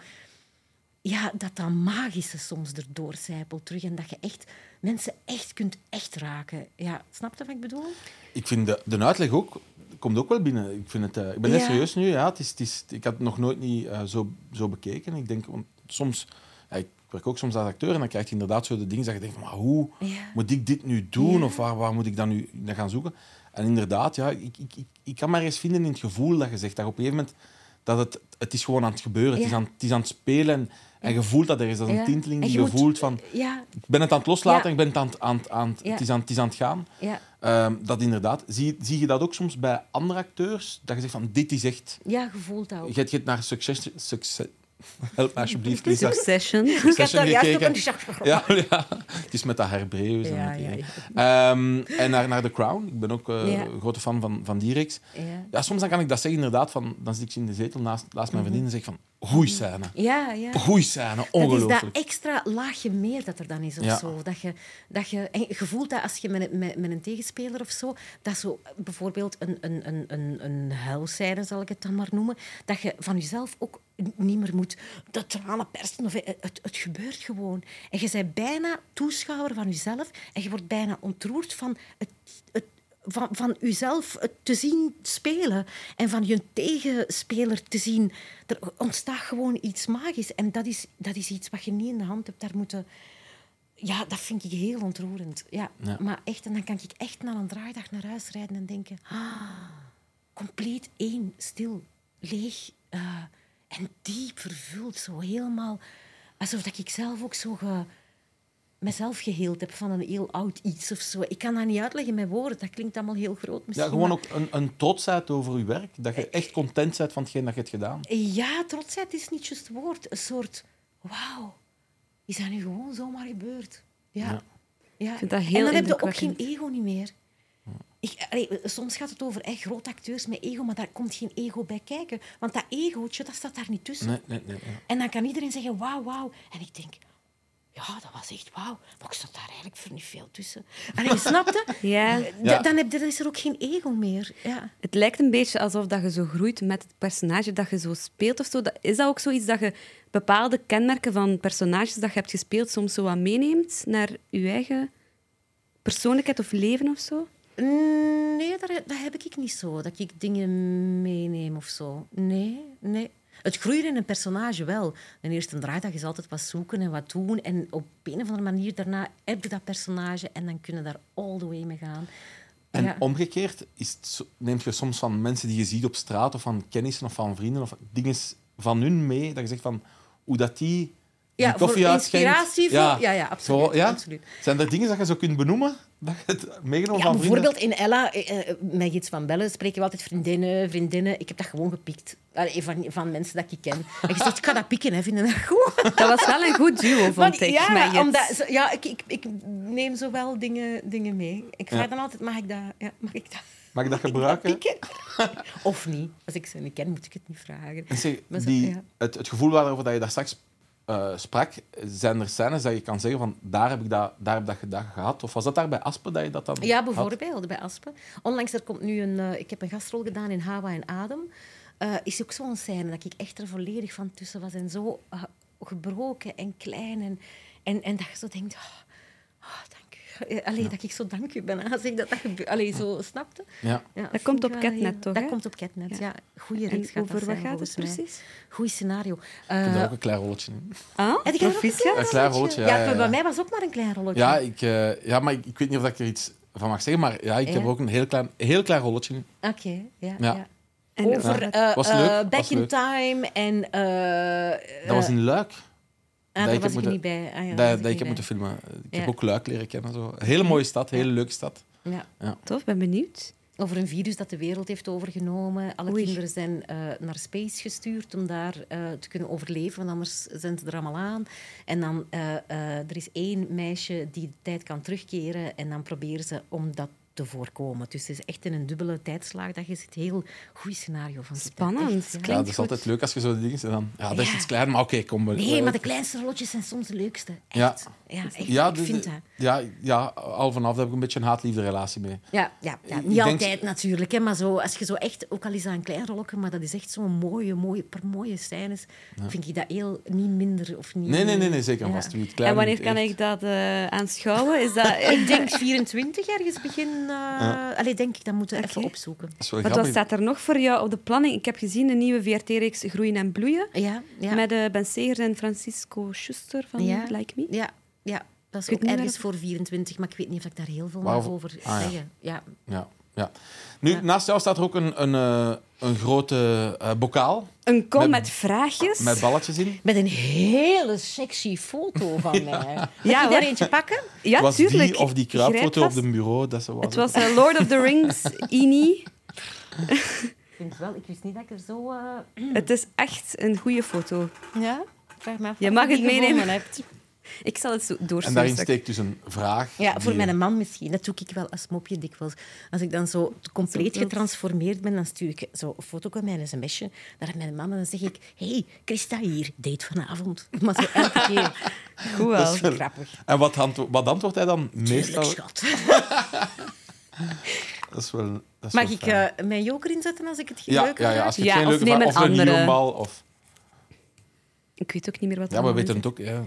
Ja, dat dat magische soms erdoor zijpelt terug. En dat je echt mensen echt kunt echt raken. Ja, snap je wat ik bedoel? Ik vind de, de uitleg ook, komt ook wel binnen. Ik, vind het, eh, ik ben net Ja. serieus nu. Ja, het is, het is, ik had het nog nooit niet eh, zo, zo bekeken. Ik denk, want soms... Ja, ik werk ook soms als acteur en dan krijg je inderdaad zo de dingen dat je denkt, maar hoe Ja. moet ik dit nu doen? Of waar, waar moet ik dan nu naar gaan zoeken? En inderdaad, ja, ik, ik, ik, ik kan maar eens vinden in het gevoel dat je zegt, dat op een gegeven moment dat het, het is gewoon aan het gebeuren. Het, is aan, het is aan het spelen en, en je voelt dat er is. Dat is een tinteling die je voelt van... Ik ben het aan het loslaten ik ben het aan, het- aan, het- aan, het- Ja. het, is aan, het is aan het gaan. ja, Ehm, dat inderdaad. Zie, zie je dat ook soms bij andere acteurs? Dat je zegt van, dit is echt... ja, je voelt dat ook. Je hebt naar succes... succes help me alsjeblieft, Lisa. Succession. Ik heb Succession daar juist ook een Ja, ja, het is met dat Herbreus. Ja, en, ja, Ehm, en naar, naar The Crown. Ik ben ook eh, een grote fan van, van die reeks. Ja. Ja, soms dan kan ik dat zeggen, inderdaad. Van, dan zit ik in de zetel naast, naast mijn vriendin en zeg van... Goeie scène. Ja, ja. Goeie scène. Dat is dat Ongelooflijk. extra laagje meer dat er dan is of zo. Dat je, dat je, en je voelt dat als je met, een- met, met een tegenspeler of zo, dat zo bijvoorbeeld een, een, een, een, een huilscène, zal ik het dan maar noemen, dat je van jezelf ook niet meer moet de tranen persen. Of, het, het, het gebeurt gewoon. En je bent bijna toeschouwer van jezelf en je wordt bijna ontroerd van het, het van, van jezelf te zien spelen en van je tegenspeler te zien. Er ontstaat gewoon iets magisch. En dat is, dat is iets wat je niet in de hand hebt. Daar moeten... Ja, dat vind ik heel ontroerend. Ja, Ja. Maar echt, en dan kan ik echt na een draaidag naar huis rijden en denken... Ah, compleet één, stil, leeg eh, en diep vervuld. Zo helemaal... Alsof dat ik zelf ook zo... Ge, mezelf geheeld heb van een heel oud iets of zo. Ik kan dat niet uitleggen met woorden. Dat klinkt allemaal heel groot misschien. Ja, gewoon maar- ook een, een trotsheid over je werk. Dat je echt content bent van hetgeen dat je hebt gedaan. Ja, trotsheid is niet juist het woord. Een soort, wauw, is dat nu gewoon zomaar gebeurd? Ja. Ja. ja. Ik vind dat heel en dan heb je ook geen ego niet meer. Ik, allee, soms gaat het over echt grote acteurs met ego, maar daar komt geen ego bij kijken. Want dat egootje, dat staat daar niet tussen. Nee, nee, nee. ja. En dan kan iedereen zeggen, wauw, wauw. En ik denk, ja, dat was echt wauw. Maar ik zat daar eigenlijk voor niet veel tussen. Allee, je snapt het? Ja. Dan, heb, je- dan is er ook geen ego meer. Ja. Het lijkt een beetje alsof dat je zo groeit met het personage dat je zo speelt of zo. Dat- Is dat ook zoiets dat je bepaalde kenmerken van personages dat je hebt gespeeld soms zo wat meeneemt naar je eigen persoonlijkheid of leven of zo? Nee, dat, dat heb ik niet zo. Dat ik dingen meeneem of zo. Nee, nee. Het groeien in een personage wel. De eerste draaidag is altijd wat zoeken en wat doen. En op een of andere manier daarna heb je dat personage en dan kunnen daar all the way mee gaan. En Ja. omgekeerd is het neemt je soms van mensen die je ziet op straat of van kennissen of van vrienden of dingen van hun mee, dat je zegt van hoe dat die Ja, voor koffie inspiratie, voor- ja, ja, absoluut, Zo, ja? absoluut. Zijn er dingen dat je zo kunt benoemen? Dat je het meegenomen Ja, van vrienden? bijvoorbeeld in Ella, eh, eh, met iets van bellen, spreken we altijd vriendinnen, vriendinnen. Ik heb dat gewoon gepikt. Allee, van, van mensen dat ik ken. En je zegt, ik ga dat pikken, hè, vinden dat goed? Dat was wel een goed duo, vond ik. ja, omdat, zo- ja ik, ik, ik neem zo wel dingen, dingen mee. Ik vraag Ja. dan altijd, mag ik dat, ja, mag ik dat, Mag ik dat gebruiken? pikken? of niet. Als ik ze niet ken, moet ik het niet vragen. En zeg, Maar zo- die, ja. het, het gevoel waarover dat je daar straks eh, sprak, zijn er scènes dat je kan zeggen van daar heb ik dat, daar heb dat gedaan gehad? Of was dat daar bij Aspen dat je dat dan Ja, had? bijvoorbeeld bij Aspen. Onlangs er komt nu een... eh, ik heb een gastrol gedaan in Hawa en Adem. Eh, is ook zo'n scène dat ik echt er volledig van tussen was. En zo gebroken en klein. En, en, en dat je zo denkt... Oh, oh, Eh, Allee, dat ik zo dank u ben. Zeg dat dat gebeurt. Allee, zo, snapte? Ja. Ja, Dat komt ik op Catnet, heel- toch, Dat komt op Catnet, Ja. ja. Goeie reeks gaat over dat wat zijn, gaat het precies? Goeie scenario. Ik heb Eh, daar ook een klein rolletje in. Ah, heb jij proficiat. Een klein rolletje, ja, Ja, ja, ja. bij mij was ook maar een klein rolletje. Ja, ik, eh, ja maar ik, ik weet niet of ik er iets van mag zeggen, maar ja, ik heb ook een heel klein, heel klein rolletje in. Oké, ja. Ja. ja. En Over eh, eh, leuk, Back in. Time en... eh, Dat was in Luik. Ah, dat ik was heb ik moeten- niet bij. Ah, ja, dat, dat ik heb moeten filmen. Ik heb ook Luik leren kennen. Zo. Een hele mooie stad, een hele leuke stad. Ja. Tof, ben benieuwd. Over een virus dat de wereld heeft overgenomen. Alle Oei. kinderen zijn eh, naar space gestuurd om daar eh, te kunnen overleven, want anders zijn ze er allemaal aan. En dan, eh, eh, er is één meisje die de tijd kan terugkeren en dan proberen ze om dat te voorkomen. Dus het is echt in een dubbele tijdslaag dat je zit. Heel goed scenario van. Spannend. Echt, ja. Ja, dat is goed. altijd leuk als je zo die dingen... En dan, ja, dat is Ja. iets klein, maar oké, kom. we- Nee, maar de kleinste rolletjes zijn soms de leukste. Ja. Echt. Ja, echt. ja, ik de- vind de- dat. Ja, ja, al vanaf daar heb ik een beetje een haat-liefde relatie mee. Ja, ja, ja. Ik niet denk- altijd natuurlijk, hè, maar zo, als je zo echt, ook al is dat een klein rolletje, maar dat is echt zo'n mooie, mooie, per mooie scènes, vind ik dat heel niet minder of niet. Nee, nee, nee, nee zeker vast. Het klein En wanneer kan ik dat eh, aanschouwen? Is dat... Ik denk 24 ergens begin. Eh Allee, denk ik, dat moeten we even opzoeken. Wat was, staat er nog voor jou op de planning? Ik heb gezien de nieuwe VRT-reeks Groeien en Bloeien. Ja, ja. Met eh, Ben Segers en Francisco Schuster van ja. Like Me. Ja, ja. Dat is ook ergens voor 24, maar ik weet niet of ik daar heel veel over Ah, ja. zeggen. Ja. Ja, ja. Nu, naast jou staat er ook een, een, eh, een grote eh, bokaal Een kom Met- met, vraagjes. met balletjes in. Met een hele sexy foto van mij. Ja, je daar hoor. eentje pakken? Ja, was tuurlijk. die of die kruipfoto op de bureau? Dat ze was Het was eh, Lord of the Rings, Ini. Ik vind wel, ik wist niet dat ik er zo... Het is echt een goede foto. Ja? Vraag me af Je mag het meenemen. hebt. Ik zal het zo En doorsturen. daarin straks. steekt dus een vraag. Ja, voor mijn man misschien. Dat doe ik wel als mopje dikwijls. Als ik dan zo compleet getransformeerd ben, dan stuur ik zo een foto met mijn sms'je naar mijn man en dan zeg ik hey, Christa hier, date vanavond. Maar zo elke keer. Goed wel. Dat is wel- Grappig. En wat, antwo- wat antwoordt hij dan meestal? Schat. Dat is wel, dat is Mag wel ik eh, mijn joker inzetten als ik het geen ja, leuke ja, ja, als je Ja, het geen of leuke vraag... Of een andere. of... Ik weet ook niet meer wat Ja, we weten het ook. Ja.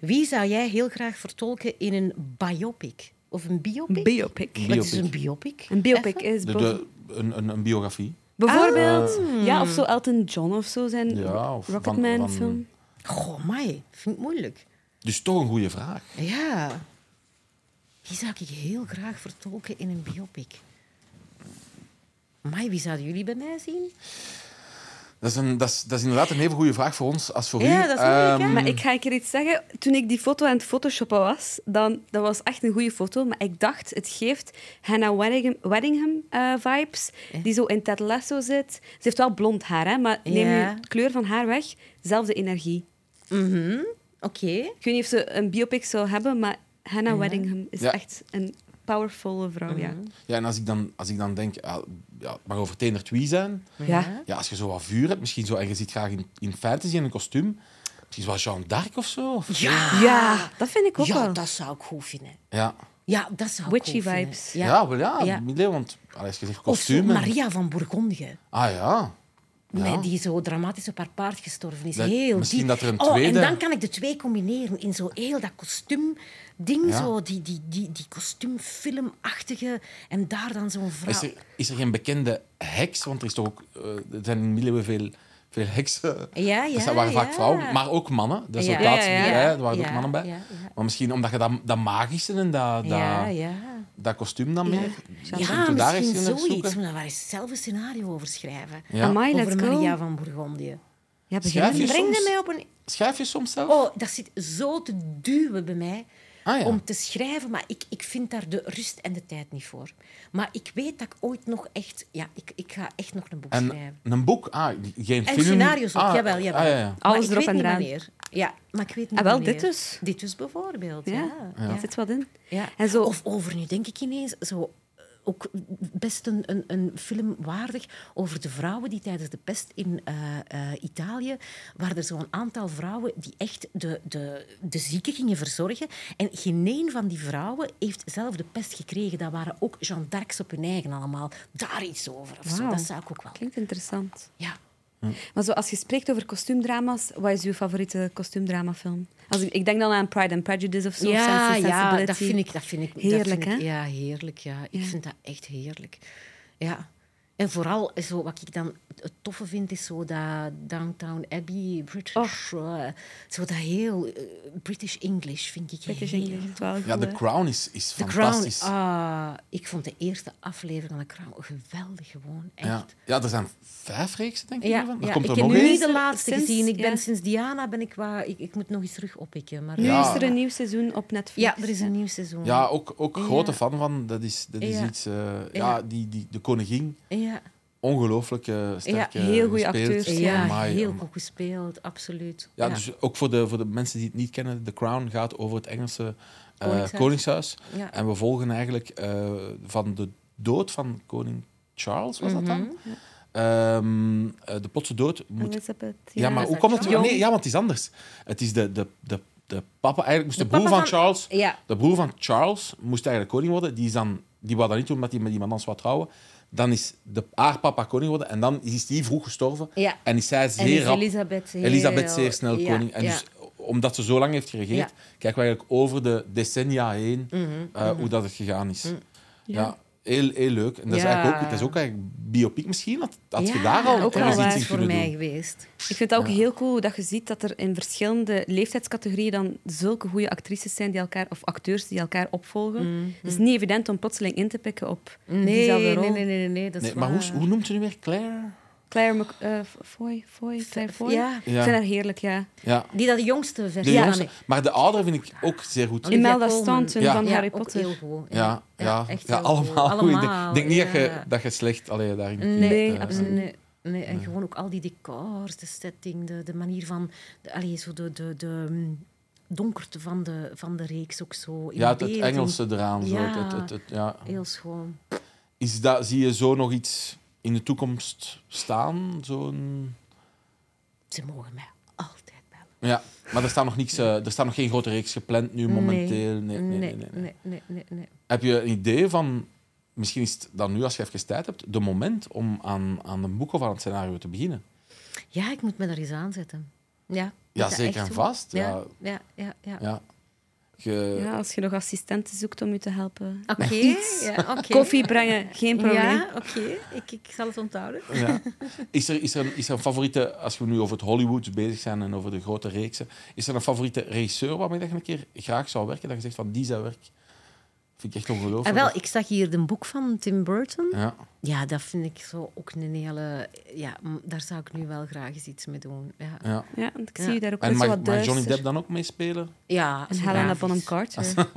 Wie zou jij heel graag vertolken in een biopic? Of een biopic? Biopic. Een Wat is biopic. een biopic? Een biopic Even? is De, boven- de, een, een, een biografie. bijvoorbeeld... Ah. Ja, of zo Elton John of zo, zijn Ja, of van- Rocketman van- film. Goh, mij. Vind ik moeilijk. Dus toch een goede vraag. Ja. Wie zou ik heel graag vertolken in een biopic? Mai, wie zouden jullie bij mij zien? Dat is, een, dat, is, dat is inderdaad een even goede vraag voor ons als voor Ja, u. dat is moeilijk, hè? Ehm, Maar ik ga een keer iets zeggen. Toen ik die foto aan het photoshoppen was, dan, dat was echt een goede foto. Maar ik dacht, het geeft Hannah Weddingham, Weddingham eh, vibes. Die zo in Ted Lasso zit. Ze heeft wel blond haar, hè, maar neem Ja. je kleur van haar weg. Zelfde energie. Mhm. Oké. Ik weet niet of ze een biopic zou hebben, maar Hannah Weddingham is Ja. echt een powervolle vrouw. Ja. Ja, en als ik dan, als ik dan denk, ja, ja, het mag over Tener Twee zijn. Ja. Ja, als je zo wat vuur hebt, misschien zo, en je zit graag in, in fantasy in een kostuum, misschien zoals Jeanne d'Arc of zo. Of zo. Ja. ja, dat vind ik ook Ja, wel. dat zou ik goed vinden. Ja. Ja, dat zou Witchy goed vinden. vibes. Ja, wel ja, Ja. middeleeuwen, want als je zegt Of zo kostuum. en- Maria van Bourgondië. Ah ja. Ja. Die zo dramatisch op haar paard gestorven is. Dat- heel misschien diep. dat er een oh, tweede- En dan kan ik de twee combineren in zo heel dat kostuumding, Ja. zo die, die, die, die kostuumfilmachtige. En daar dan zo'n vrouw. Is er, is er geen bekende heks? Want er, is toch ook, eh, er zijn in middeleeuwen veel, veel heksen. Ja, ja, dat waren vaak ja. vrouwen, maar ook mannen. Dat is Ja. ook laatst Ja, ja, weer, ja. hè, er waren ook mannen bij. ja, ja. Maar misschien omdat je dat, dat magische en dat, dat, ja, ja. dat kostuum dan meer... Ja, Misschien daar zoiets. zoeken. We daar eens zelf een scenario over schrijven. Ja. Amai, over. Maria van Bourgondië. Ja, begin Schrijf je soms? mij op een... Schrijf je soms zelf? Oh, dat zit zo te duwen bij mij. Ah, ja. Om te schrijven, maar ik, ik vind daar de rust en de tijd niet voor. Maar ik weet dat ik ooit nog echt... Ja, ik, ik ga echt nog een boek En schrijven. een boek? Ah, geen En film? scenario's ook, ah, jawel, jawel. Ah, ja, ja. Alles maar ik erop weet en niet eraan. wanneer. Ja, maar ik weet niet Ah, wel, wanneer. dit dus. Dit dus bijvoorbeeld, ja. Ja, ja. zit wat in. Ja. En zo- Of over, nu denk ik ineens, zo, ook best een, een, een film waardig over de vrouwen die tijdens de pest in eh, eh, Italië, waar er zo'n aantal vrouwen die echt de, de, de zieken gingen verzorgen. En geen een van die vrouwen heeft zelf de pest gekregen. Dat waren ook Jeanne d'Arcs op hun eigen allemaal. Daar iets over. Of zo. Dat zou ik ook wel... Klinkt interessant. Ja. Maar zo, als je spreekt over kostuumdrama's, wat is uw favoriete kostuumdramafilm? Als ik, ik denk dan aan Pride and Prejudice of zo. Ja, ja, dat vind ik, dat vind ik Heerlijk? Ja, heerlijk. Ja. Ik Ja. vind dat echt heerlijk. Ja. En vooral, zo, wat ik dan het toffe vind, is zo dat Downtown Abbey, British, eh, zo dat heel eh, British English vind ik British heel English, wel Ja, The? Crown is, is The Crown, fantastisch. ah, ik vond de eerste aflevering van The Crown geweldig gewoon, echt. ja. ja, er zijn vijf reeksen, denk ik. Ja. Er ja, komt ik er heb nog nu de laatste Sinds- gezien. Ik ben ja. sinds Diana ben ik waar. Ik, ik moet nog eens terug oppikken. Maar Nu Ja. is er een nieuw seizoen op Netflix. ja, er is een nieuw seizoen. Ja, ook, ook Ja. grote fan van. Dat is, dat is Ja. iets... eh, ja, Ja. die, die, de koningin, ja. Ongelooflijk eh, sterk Ja, heel gespeeld. acteurs, Ja, Amai, heel goed gespeeld, absoluut. Ja, dus ook voor de, voor de mensen die het niet kennen, The Crown gaat over het Engelse eh, Koningshuis. koningshuis. Ja. En we volgen eigenlijk eh, van de dood van koning Charles, was dat dan? Mhm. Ehm, eh, de plotse dood moet... Elizabeth. Ja, maar hoe komt het? Nee, ja, want het is anders. Het is de, de, de, de papa, eigenlijk moest de, De broer van, van- Charles... Ja. De broer van Charles moest eigenlijk koning worden. Die, is dan, die wou dat niet doen omdat hij met iemand anders wou trouwen. Dan is de, haar papa koning geworden. En dan is die vroeg gestorven. Ja. En is zij En zeer is rap... Elisabeth, heel- Elisabeth zeer snel ja, koning. En ja. dus, omdat ze zo lang heeft geregeerd, Ja. kijken we eigenlijk over de decennia heen Mhm, eh, hoe dat het gegaan is. Ja. Heel, heel leuk. En dat is eigenlijk ook, dat is ook eigenlijk biopic misschien. Had, had je daar al ook ergens iets in voor kunnen mij doen? geweest. Ik vind het ook heel cool dat je ziet dat er in verschillende leeftijdscategorieën dan zulke goede actrices zijn die elkaar, of acteurs die elkaar opvolgen. Het is niet evident om plotseling in te pikken op Nee, diezelfde nee, rol. nee, nee, nee, nee, dat is Nee, maar hoe, hoe noemt ze nu weer? Claire? Claire Mc, eh, Foy, Foy, Claire Foy. Ja. Ik Ja. vind haar heerlijk, ja. Ja. Die dat de jongste De versie jongste. van... Maar de oudere vind ik ook zeer goed. Olivia Imelda. Staunton Ja. van Ja, Harry ook Potter. heel goed. Ja, ja, echt ja, heel allemaal goed. goed. Ik denk, Allemaal, denk niet dat, je, ja. dat je slecht allee, daarin Nee, Nee, eh, absoluut. nee, nee. En gewoon ook al die decors, de setting, de, de manier van... De, allee, zo de, de, de mm, donkerte van de, van de reeks ook zo. In Ja, het, Engelse eraan. Zo. Ja. Het, het, het, het- ja. Heel schoon. Is dat, zie je zo nog iets in de toekomst staan? Zo'n... Ze mogen mij altijd bellen. Ja, maar er staat nog, niks, eh, er staat nog geen grote reeks gepland nu momenteel. Nee, nee, nee, nee, nee. nee, nee, nee, nee. Heb je een idee van, misschien is het dan nu als je even tijd hebt, de moment om aan, aan een boek of aan het scenario te beginnen? Ja, ik moet me daar eens aanzetten. Ja, Ja, dat zeker en vast. Ja. Ja, ja, ja. ja. Ja. Ja, als je nog assistenten zoekt om je te helpen. Oké, ja, oké. Koffie brengen, geen probleem. Ja, oké. Ik, ik zal het onthouden. Ja. Is, er, is, er, een- is er een favoriete, als we nu over het Hollywood bezig zijn en over de grote reeksen, is er een favoriete regisseur waarmee je een keer graag zou werken? Dat je zegt van die zijn werk Vind ik echt ongelooflijk. En Ah, wel, ik zag hier een boek van Tim Burton. Ja. Ja, dat vind ik zo ook een hele... Ja, daar zou ik nu wel graag eens iets mee doen. Ja, Ja. Ja, want ik Ja. zie je daar ook En mag, wat mag Johnny. Depp dan ook meespelen? ja En Helena. Bonham Carter.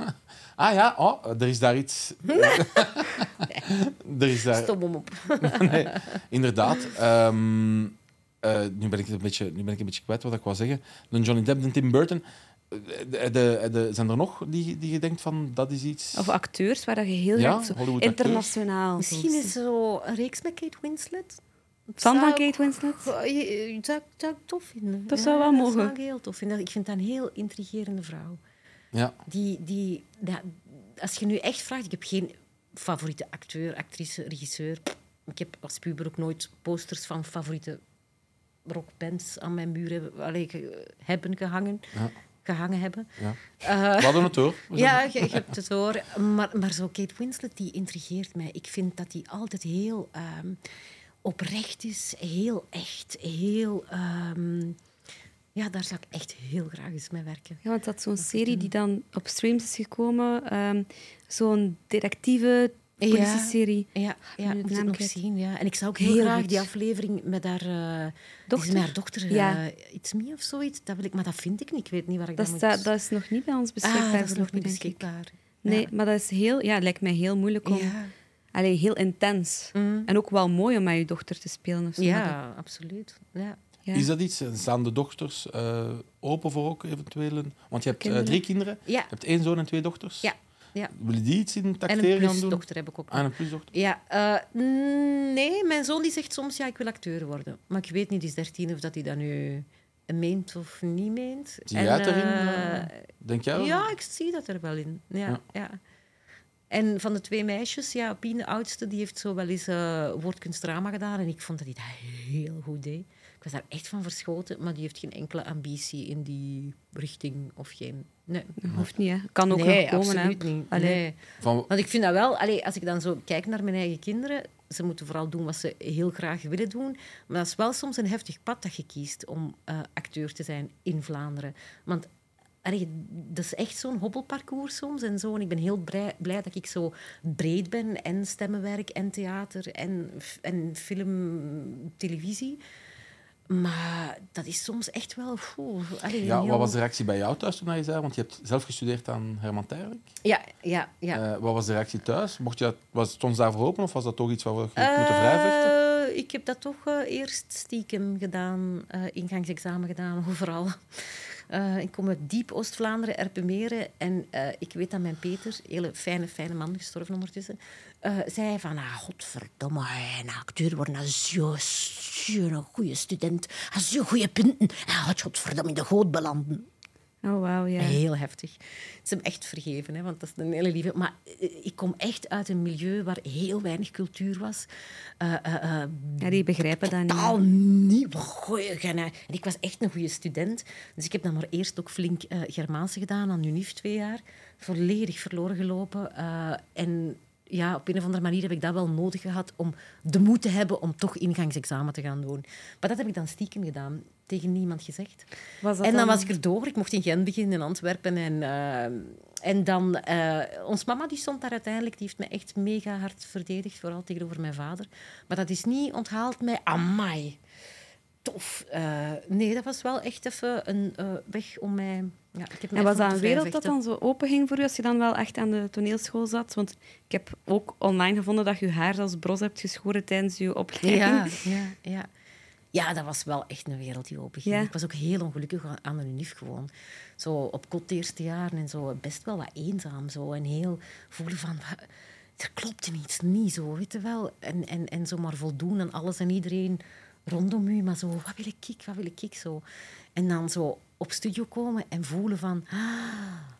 Ah ja, oh, er is daar iets. er is daar. Stop hem op. nee, inderdaad. Ehm, eh, nu, ben ik een beetje, nu ben ik een beetje kwijt wat ik wou zeggen. De Johnny Depp en Tim Burton. Eh, De, de, de- zijn er nog die, die je denkt van dat is iets. Of acteurs waar dat je heel Ja, graag zo internationaal... Misschien is zo een reeks met Kate Winslet. Van ik- Kate Winslet? Je- je- zou, ik- zou ik tof vinden. Dat zou wel mogen. Dat zou ik heel tof vinden. Ik vind dat een heel intrigerende vrouw. Ja, Die, die, dat- als je nu echt vraagt, ik heb geen favoriete acteur, actrice, regisseur. Ik heb als puber ook nooit posters van favoriete rockbands aan mijn ge- hebben gehangen. Ja. Gehangen hebben. ja. Eh, We hadden het hoor. Ja, je, je hebt het hoor. Maar, maar zo Kate Winslet, die intrigeert mij. Ik vind dat die altijd heel ehm, oprecht is, heel echt, heel... ehm, ja, daar zou ik echt heel graag eens mee werken. Ja, want dat is zo'n serie die dan op streams is gekomen. ehm, zo'n detectieve. Politie-serie. Ja, ja nu moet nog zien. Ja. En ik zou ook heel, Heel graag goed. die aflevering met haar eh, Dochter? met haar dochter. Ja. eh, It's Me of zoiets. Dat wil ik, maar dat vind ik niet. Ik weet niet waar ik Dat, dat, staat, moet... dat is nog niet bij ons beschikbaar. ah, dat is nog niet beschikbaar. Nee, Ja. maar dat is heel... Ja, lijkt mij heel moeilijk om... Ja. Allee, heel intens. Mm. En ook wel mooi om met je dochter te spelen. Of zo, Ja, absoluut. Ja. dat- ja. Is dat iets? Staan de dochters eh, open voor ook eventueel? een- Want je hebt Kinderen? drie kinderen. Ja. Je hebt één zoon en twee dochters. Ja. Ja. Willen die iets in het En een plusdochter heb ik ook. Ah, een plusdochter. Ja, eh, nee, mijn zoon die zegt soms ja, ik wil acteur worden. Maar ik weet niet, die is 13, of dat hij dat nu meent of niet meent. Zie jij het erin? eh, eh, Denk jij? wel? Ja, ik zie dat er wel in. Ja, Ja. ja. En van de twee meisjes, ja, Pien, de oudste, die heeft zo wel eens eh woordkunstdrama gedaan. En ik vond dat hij dat heel goed deed. Was daar echt van verschoten, maar die heeft geen enkele ambitie in die richting of geen... Nee, Dat hoeft niet, hè. Kan ook nee nog komen, absoluut hè. niet. Allee. Nee. Van, Want ik vind dat wel, allee, als ik dan zo kijk naar mijn eigen kinderen, ze moeten vooral doen wat ze heel graag willen doen. Maar dat is wel soms een heftig pad dat je kiest om eh, acteur te zijn in Vlaanderen. Want allee, dat is echt zo'n hobbelparcours soms en zo. En ik ben heel blij, blij dat ik zo breed ben en stemmenwerk en theater en, en film, televisie. Maar dat is soms echt wel... oeh, allee, ja, heel- wat was de reactie bij jou thuis toen je zei? Want je hebt zelf gestudeerd aan Herman Tijrijk. Ja, ja, ja. Eh, wat was de reactie thuis? Mocht je dat, was, stond ze daarvoor open of was dat toch iets waar we je moeten vrijvechten? Eh, ik heb dat toch eh, eerst stiekem gedaan, ingangsexamen gedaan, overal. Ik kom uit diep Oost-Vlaanderen, Erpenmeren. En ik weet dat mijn Peter, hele fijne, fijne man, gestorven ondertussen, eh, zei van, ah, godverdomme, een acteur als zo, zo'n goede student, als zo'n goede punten. Ah, had godverdomme in de goot belanden. Oh, wauw, ja. Heel heftig. Het is hem echt vergeven, hè, want dat is een hele lieve. Maar eh, ik kom echt uit een milieu waar heel weinig cultuur was. Eh, Ja, die begrijpen dat niet. totaal niet. En ik was echt een goede student. Dus ik heb dan maar eerst ook flink eh Germaanse gedaan aan UNIF twee jaar. Volledig verloren gelopen. en ja, op een of andere manier heb ik dat wel nodig gehad om de moed te hebben om toch ingangsexamen te gaan doen. Maar dat heb ik dan stiekem gedaan. Tegen niemand gezegd. Was dat En dan dan- was ik er door. Ik mocht in Gent beginnen, in Antwerpen. En, eh, en dan... eh ons mama die stond daar uiteindelijk. Die heeft me echt mega hard verdedigd. Vooral tegenover mijn vader. Maar dat is niet onthaald met... Amai, tof. Eh, nee, dat was wel echt even een eh, weg om mij... Ja, ik heb En was dat een wereld dat dan zo open ging voor u als je dan wel echt aan de toneelschool zat? Want ik heb ook online gevonden dat je je haar als bros hebt geschoren tijdens je opleiding. Ja, ja, ja. Ja, dat was wel echt een wereld die open ging. Ja. Ik was ook heel ongelukkig aan- de UNIF gewoon. Zo op kot eerste jaren en zo best wel wat eenzaam. Zo. En heel voelen van, er klopte iets niet zo, weet je wel. En, en, en zo maar voldoen aan alles en iedereen rondom u. Maar zo, wat wil ik, wat wil ik zo. En dan zo op studio komen en voelen van... ah,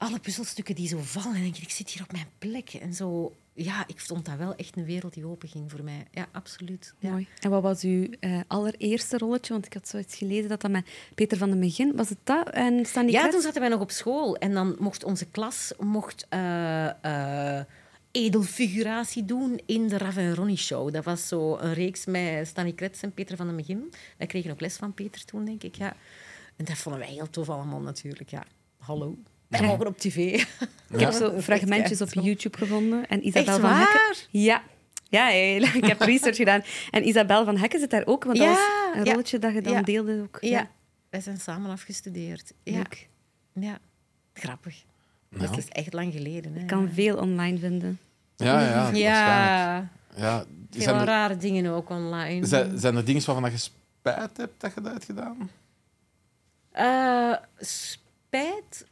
alle puzzelstukken die zo vallen. En denk ik, ik zit hier op mijn plek. En zo, ja, ik vond dat wel echt een wereld die open ging voor mij. Ja, absoluut. Ja. Mooi. En wat was uw eh, allereerste rolletje? Want ik had zoiets gelezen dat dat met Peter van den Begin... Was het dat? En Stanley Ja, toen zaten wij nog op school. En dan mocht onze klas mocht, eh, eh, edelfiguratie doen in de Rav en Ronnie Show. Dat was zo een reeks met Stanny Kretz en Peter van den Begin. Wij kregen ook les van Peter toen, denk ik. Ja. En dat vonden wij heel tof allemaal natuurlijk. Ja. Hallo. En mogen op tv. Ik Ja. heb zo fragmentjes op. YouTube gevonden. En Isabel van Hekken... Ja. Ja, ik heb research gedaan. En Isabel van Hekken zit daar ook, want dat Ja, was een ja. rolletje dat je dan Ja. deelde ook. Ja, wij zijn samen afgestudeerd. Ja, Leuk. ja. grappig. Ja. Dat is echt lang geleden. Hè? Je kan veel online vinden. Ja, ja, ja, Ja, veel zijn, er, rare dingen ook online. zijn, zijn er dingen waarvan je spijt hebt dat je dat hebt gedaan? Eh, spijt?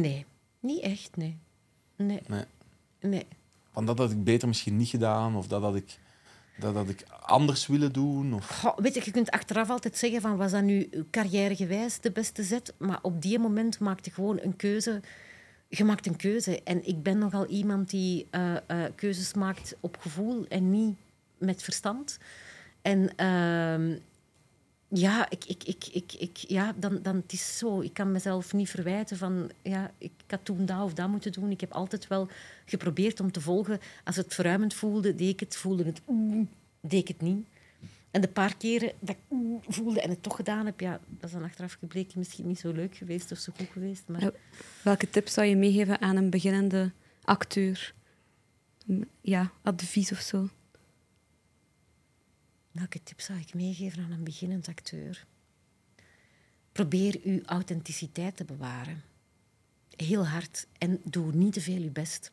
Nee, niet echt, nee. Nee, Nee. nee. Van dat had ik beter misschien niet gedaan, of dat had ik, dat had ik anders willen doen. Of... Weet je, je kunt achteraf altijd zeggen van was dat nu carrièregewijs de beste zet, maar op die moment maakte gewoon een keuze. Je maakt een keuze. En ik ben nogal iemand die eh, eh, keuzes maakt op gevoel en niet met verstand. En ehm, ja, ik, ik, ik, ik, ik, ja dan, dan het is zo. Ik kan mezelf niet verwijten van ja, ik had toen dat of dat moeten doen. Ik heb altijd wel geprobeerd om te volgen. Als het verruimend voelde, deed ik het. Voelde het, deed ik het niet. En de paar keren dat ik voelde en het toch gedaan heb, ja, dat is dan achteraf gebleken misschien niet zo leuk geweest of zo goed geweest. Maar. Welke tips zou je meegeven aan een beginnende acteur? Ja, advies of zo. Welke tip zou ik meegeven aan een beginnend acteur? Probeer uw authenticiteit te bewaren. Heel hard. En doe niet te veel je best.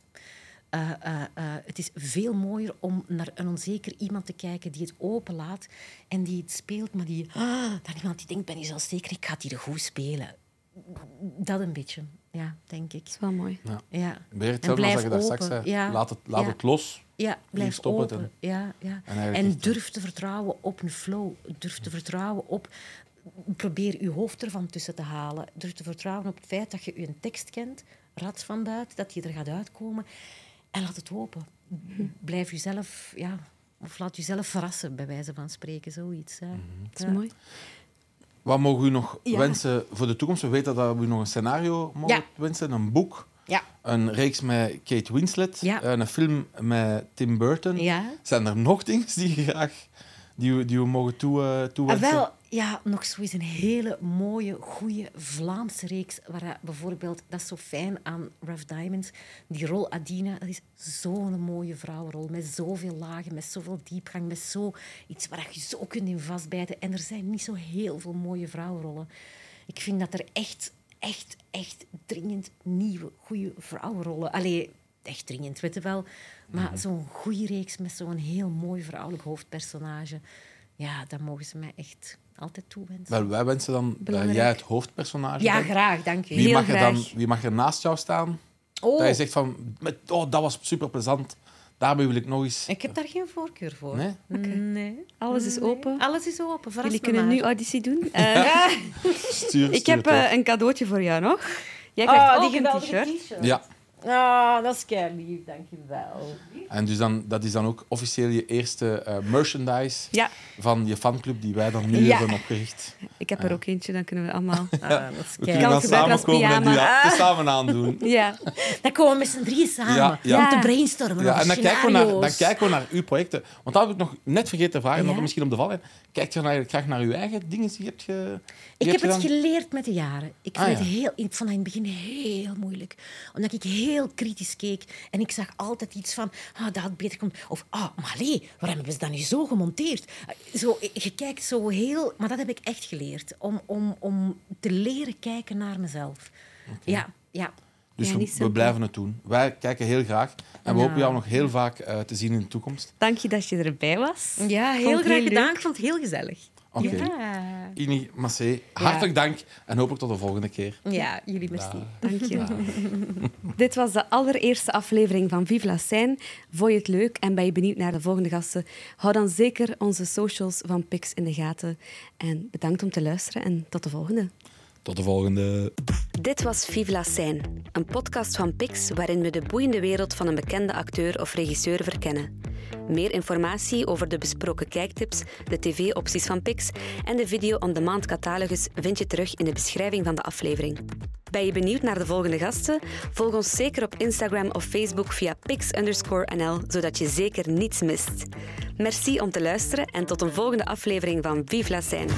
Eh, eh, eh, het is veel mooier om naar een onzeker iemand te kijken die het openlaat en die het speelt, maar die, ah, iemand die denkt, ben je zelfzeker, ik ga het hier goed spelen. Dat een beetje, ja, denk ik. Dat is wel mooi. Ja. Weer En hetzelfde als je daar straks open, zei. ja. Laat, het, laat Ja. het los. Ja, blijf stop het open. en- ja, ja. en durf te vertrouwen op een flow. Durf te vertrouwen op... Probeer je hoofd ervan tussen te halen. Durf te vertrouwen op het feit dat je je tekst kent, rats van buiten, dat je er gaat uitkomen. En laat het open. Blijf jezelf... Ja, of laat jezelf verrassen, bij wijze van spreken. Zoiets. Hè. Dat is Ja. mooi. Wat mogen u nog Ja. wensen voor de toekomst? We weten dat we u nog een scenario mogen Ja. wensen, een boek, Ja. een reeks met Kate Winslet, eh, een film met Tim Burton. Zijn er nog dingen die je graag die we, die we mogen toe, Ah, toewensen? wel, ja, nog zo eens een hele mooie, goede Vlaamse reeks. Waar bijvoorbeeld, dat is zo fijn aan Rough Diamonds, die rol Adina, dat is zo'n mooie vrouwenrol. Met zoveel lagen, met zoveel diepgang, met zo iets waar je zo kunt in vastbijten. En er zijn niet zo heel veel mooie vrouwenrollen. Ik vind dat er echt, echt, echt dringend nieuwe, goede vrouwenrollen... Allee, echt dringend, weet je wel. Maar zo'n goede reeks met zo'n heel mooi vrouwelijk hoofdpersonage... Ja, dat mogen ze mij echt altijd toewensen. Wel, wij wensen dan dat jij het hoofdpersonage Ja, bent. graag, dank u. Wie Heel mag, er dan, wie mag er naast jou staan? Oh, Dat je zegt van, met, oh, dat was super plezant. Daarbij wil ik nog eens... ik heb daar geen voorkeur voor. Nee? Nee. Alles is Nee. open. Alles is open. Verras Jullie kunnen maar. nu auditie doen. Eh, Stuur, ik heb eh, een cadeautje voor jou nog. Jij Oh, krijgt die ook een t-shirt. Ja, Ah, dat is kei lief, dank je wel. en dus dan, dat is dan ook officieel je eerste eh, merchandise Ja, van je fanclub die wij dan nu Ja. hebben opgericht. ik heb er ook eentje, dan kunnen we allemaal... Ah, dat is We kunnen dan samenkomen en die pyjama. ja, te samen aandoen. Ja, Dan komen we met z'n drieën samen Ja, ja. om te brainstormen Ja, en dan kijken, we naar, dan kijken we naar uw projecten. Want dat heb ik nog net vergeten te vragen, er misschien op de val is. Kijkt je graag naar uw eigen dingen die je hebt, ge, die Ik heb het geleerd met de jaren. Ik, Ah, vind het heel, ik vond het in het begin heel moeilijk. Omdat ik heel kritisch keek. En ik zag altijd iets van... Ah, dat had beter kunnen... Of, ah, maar allee, waarom hebben ze dat nu zo gemonteerd? Eh, Zo, je kijkt zo heel... Maar dat heb ik echt geleerd. Om, om, om te leren kijken naar mezelf. Ja, ja. Dus Ja, we, blijven het doen. Wij kijken heel graag. En we Ja. hopen jou nog heel vaak eh, te zien in de toekomst. dank je dat je erbij was. Ja, heel graag heel gedaan. leuk. Ik vond het heel gezellig. Oké. Ja. Ini Massé, hartelijk dank en hopelijk tot de volgende keer. ja, jullie merci. Dank je. Dit was de allereerste aflevering van Vive la Scène. Vond je het leuk en ben je benieuwd naar de volgende gasten? Hou dan zeker onze socials van Pix in de gaten. En bedankt om te luisteren en tot de volgende. Tot de volgende. Dit was la Scène, een podcast van Pix waarin we de boeiende wereld van een bekende acteur of regisseur verkennen. Meer informatie over de besproken kijktips, de tv-opties van Pix en de video-on-demand catalogus vind je terug in de beschrijving van de aflevering. Ben je benieuwd naar de volgende gasten? Volg ons zeker op Instagram of Facebook via pix_nl, zodat je zeker niets mist. Merci om te luisteren en tot een volgende aflevering van Vive la Scène.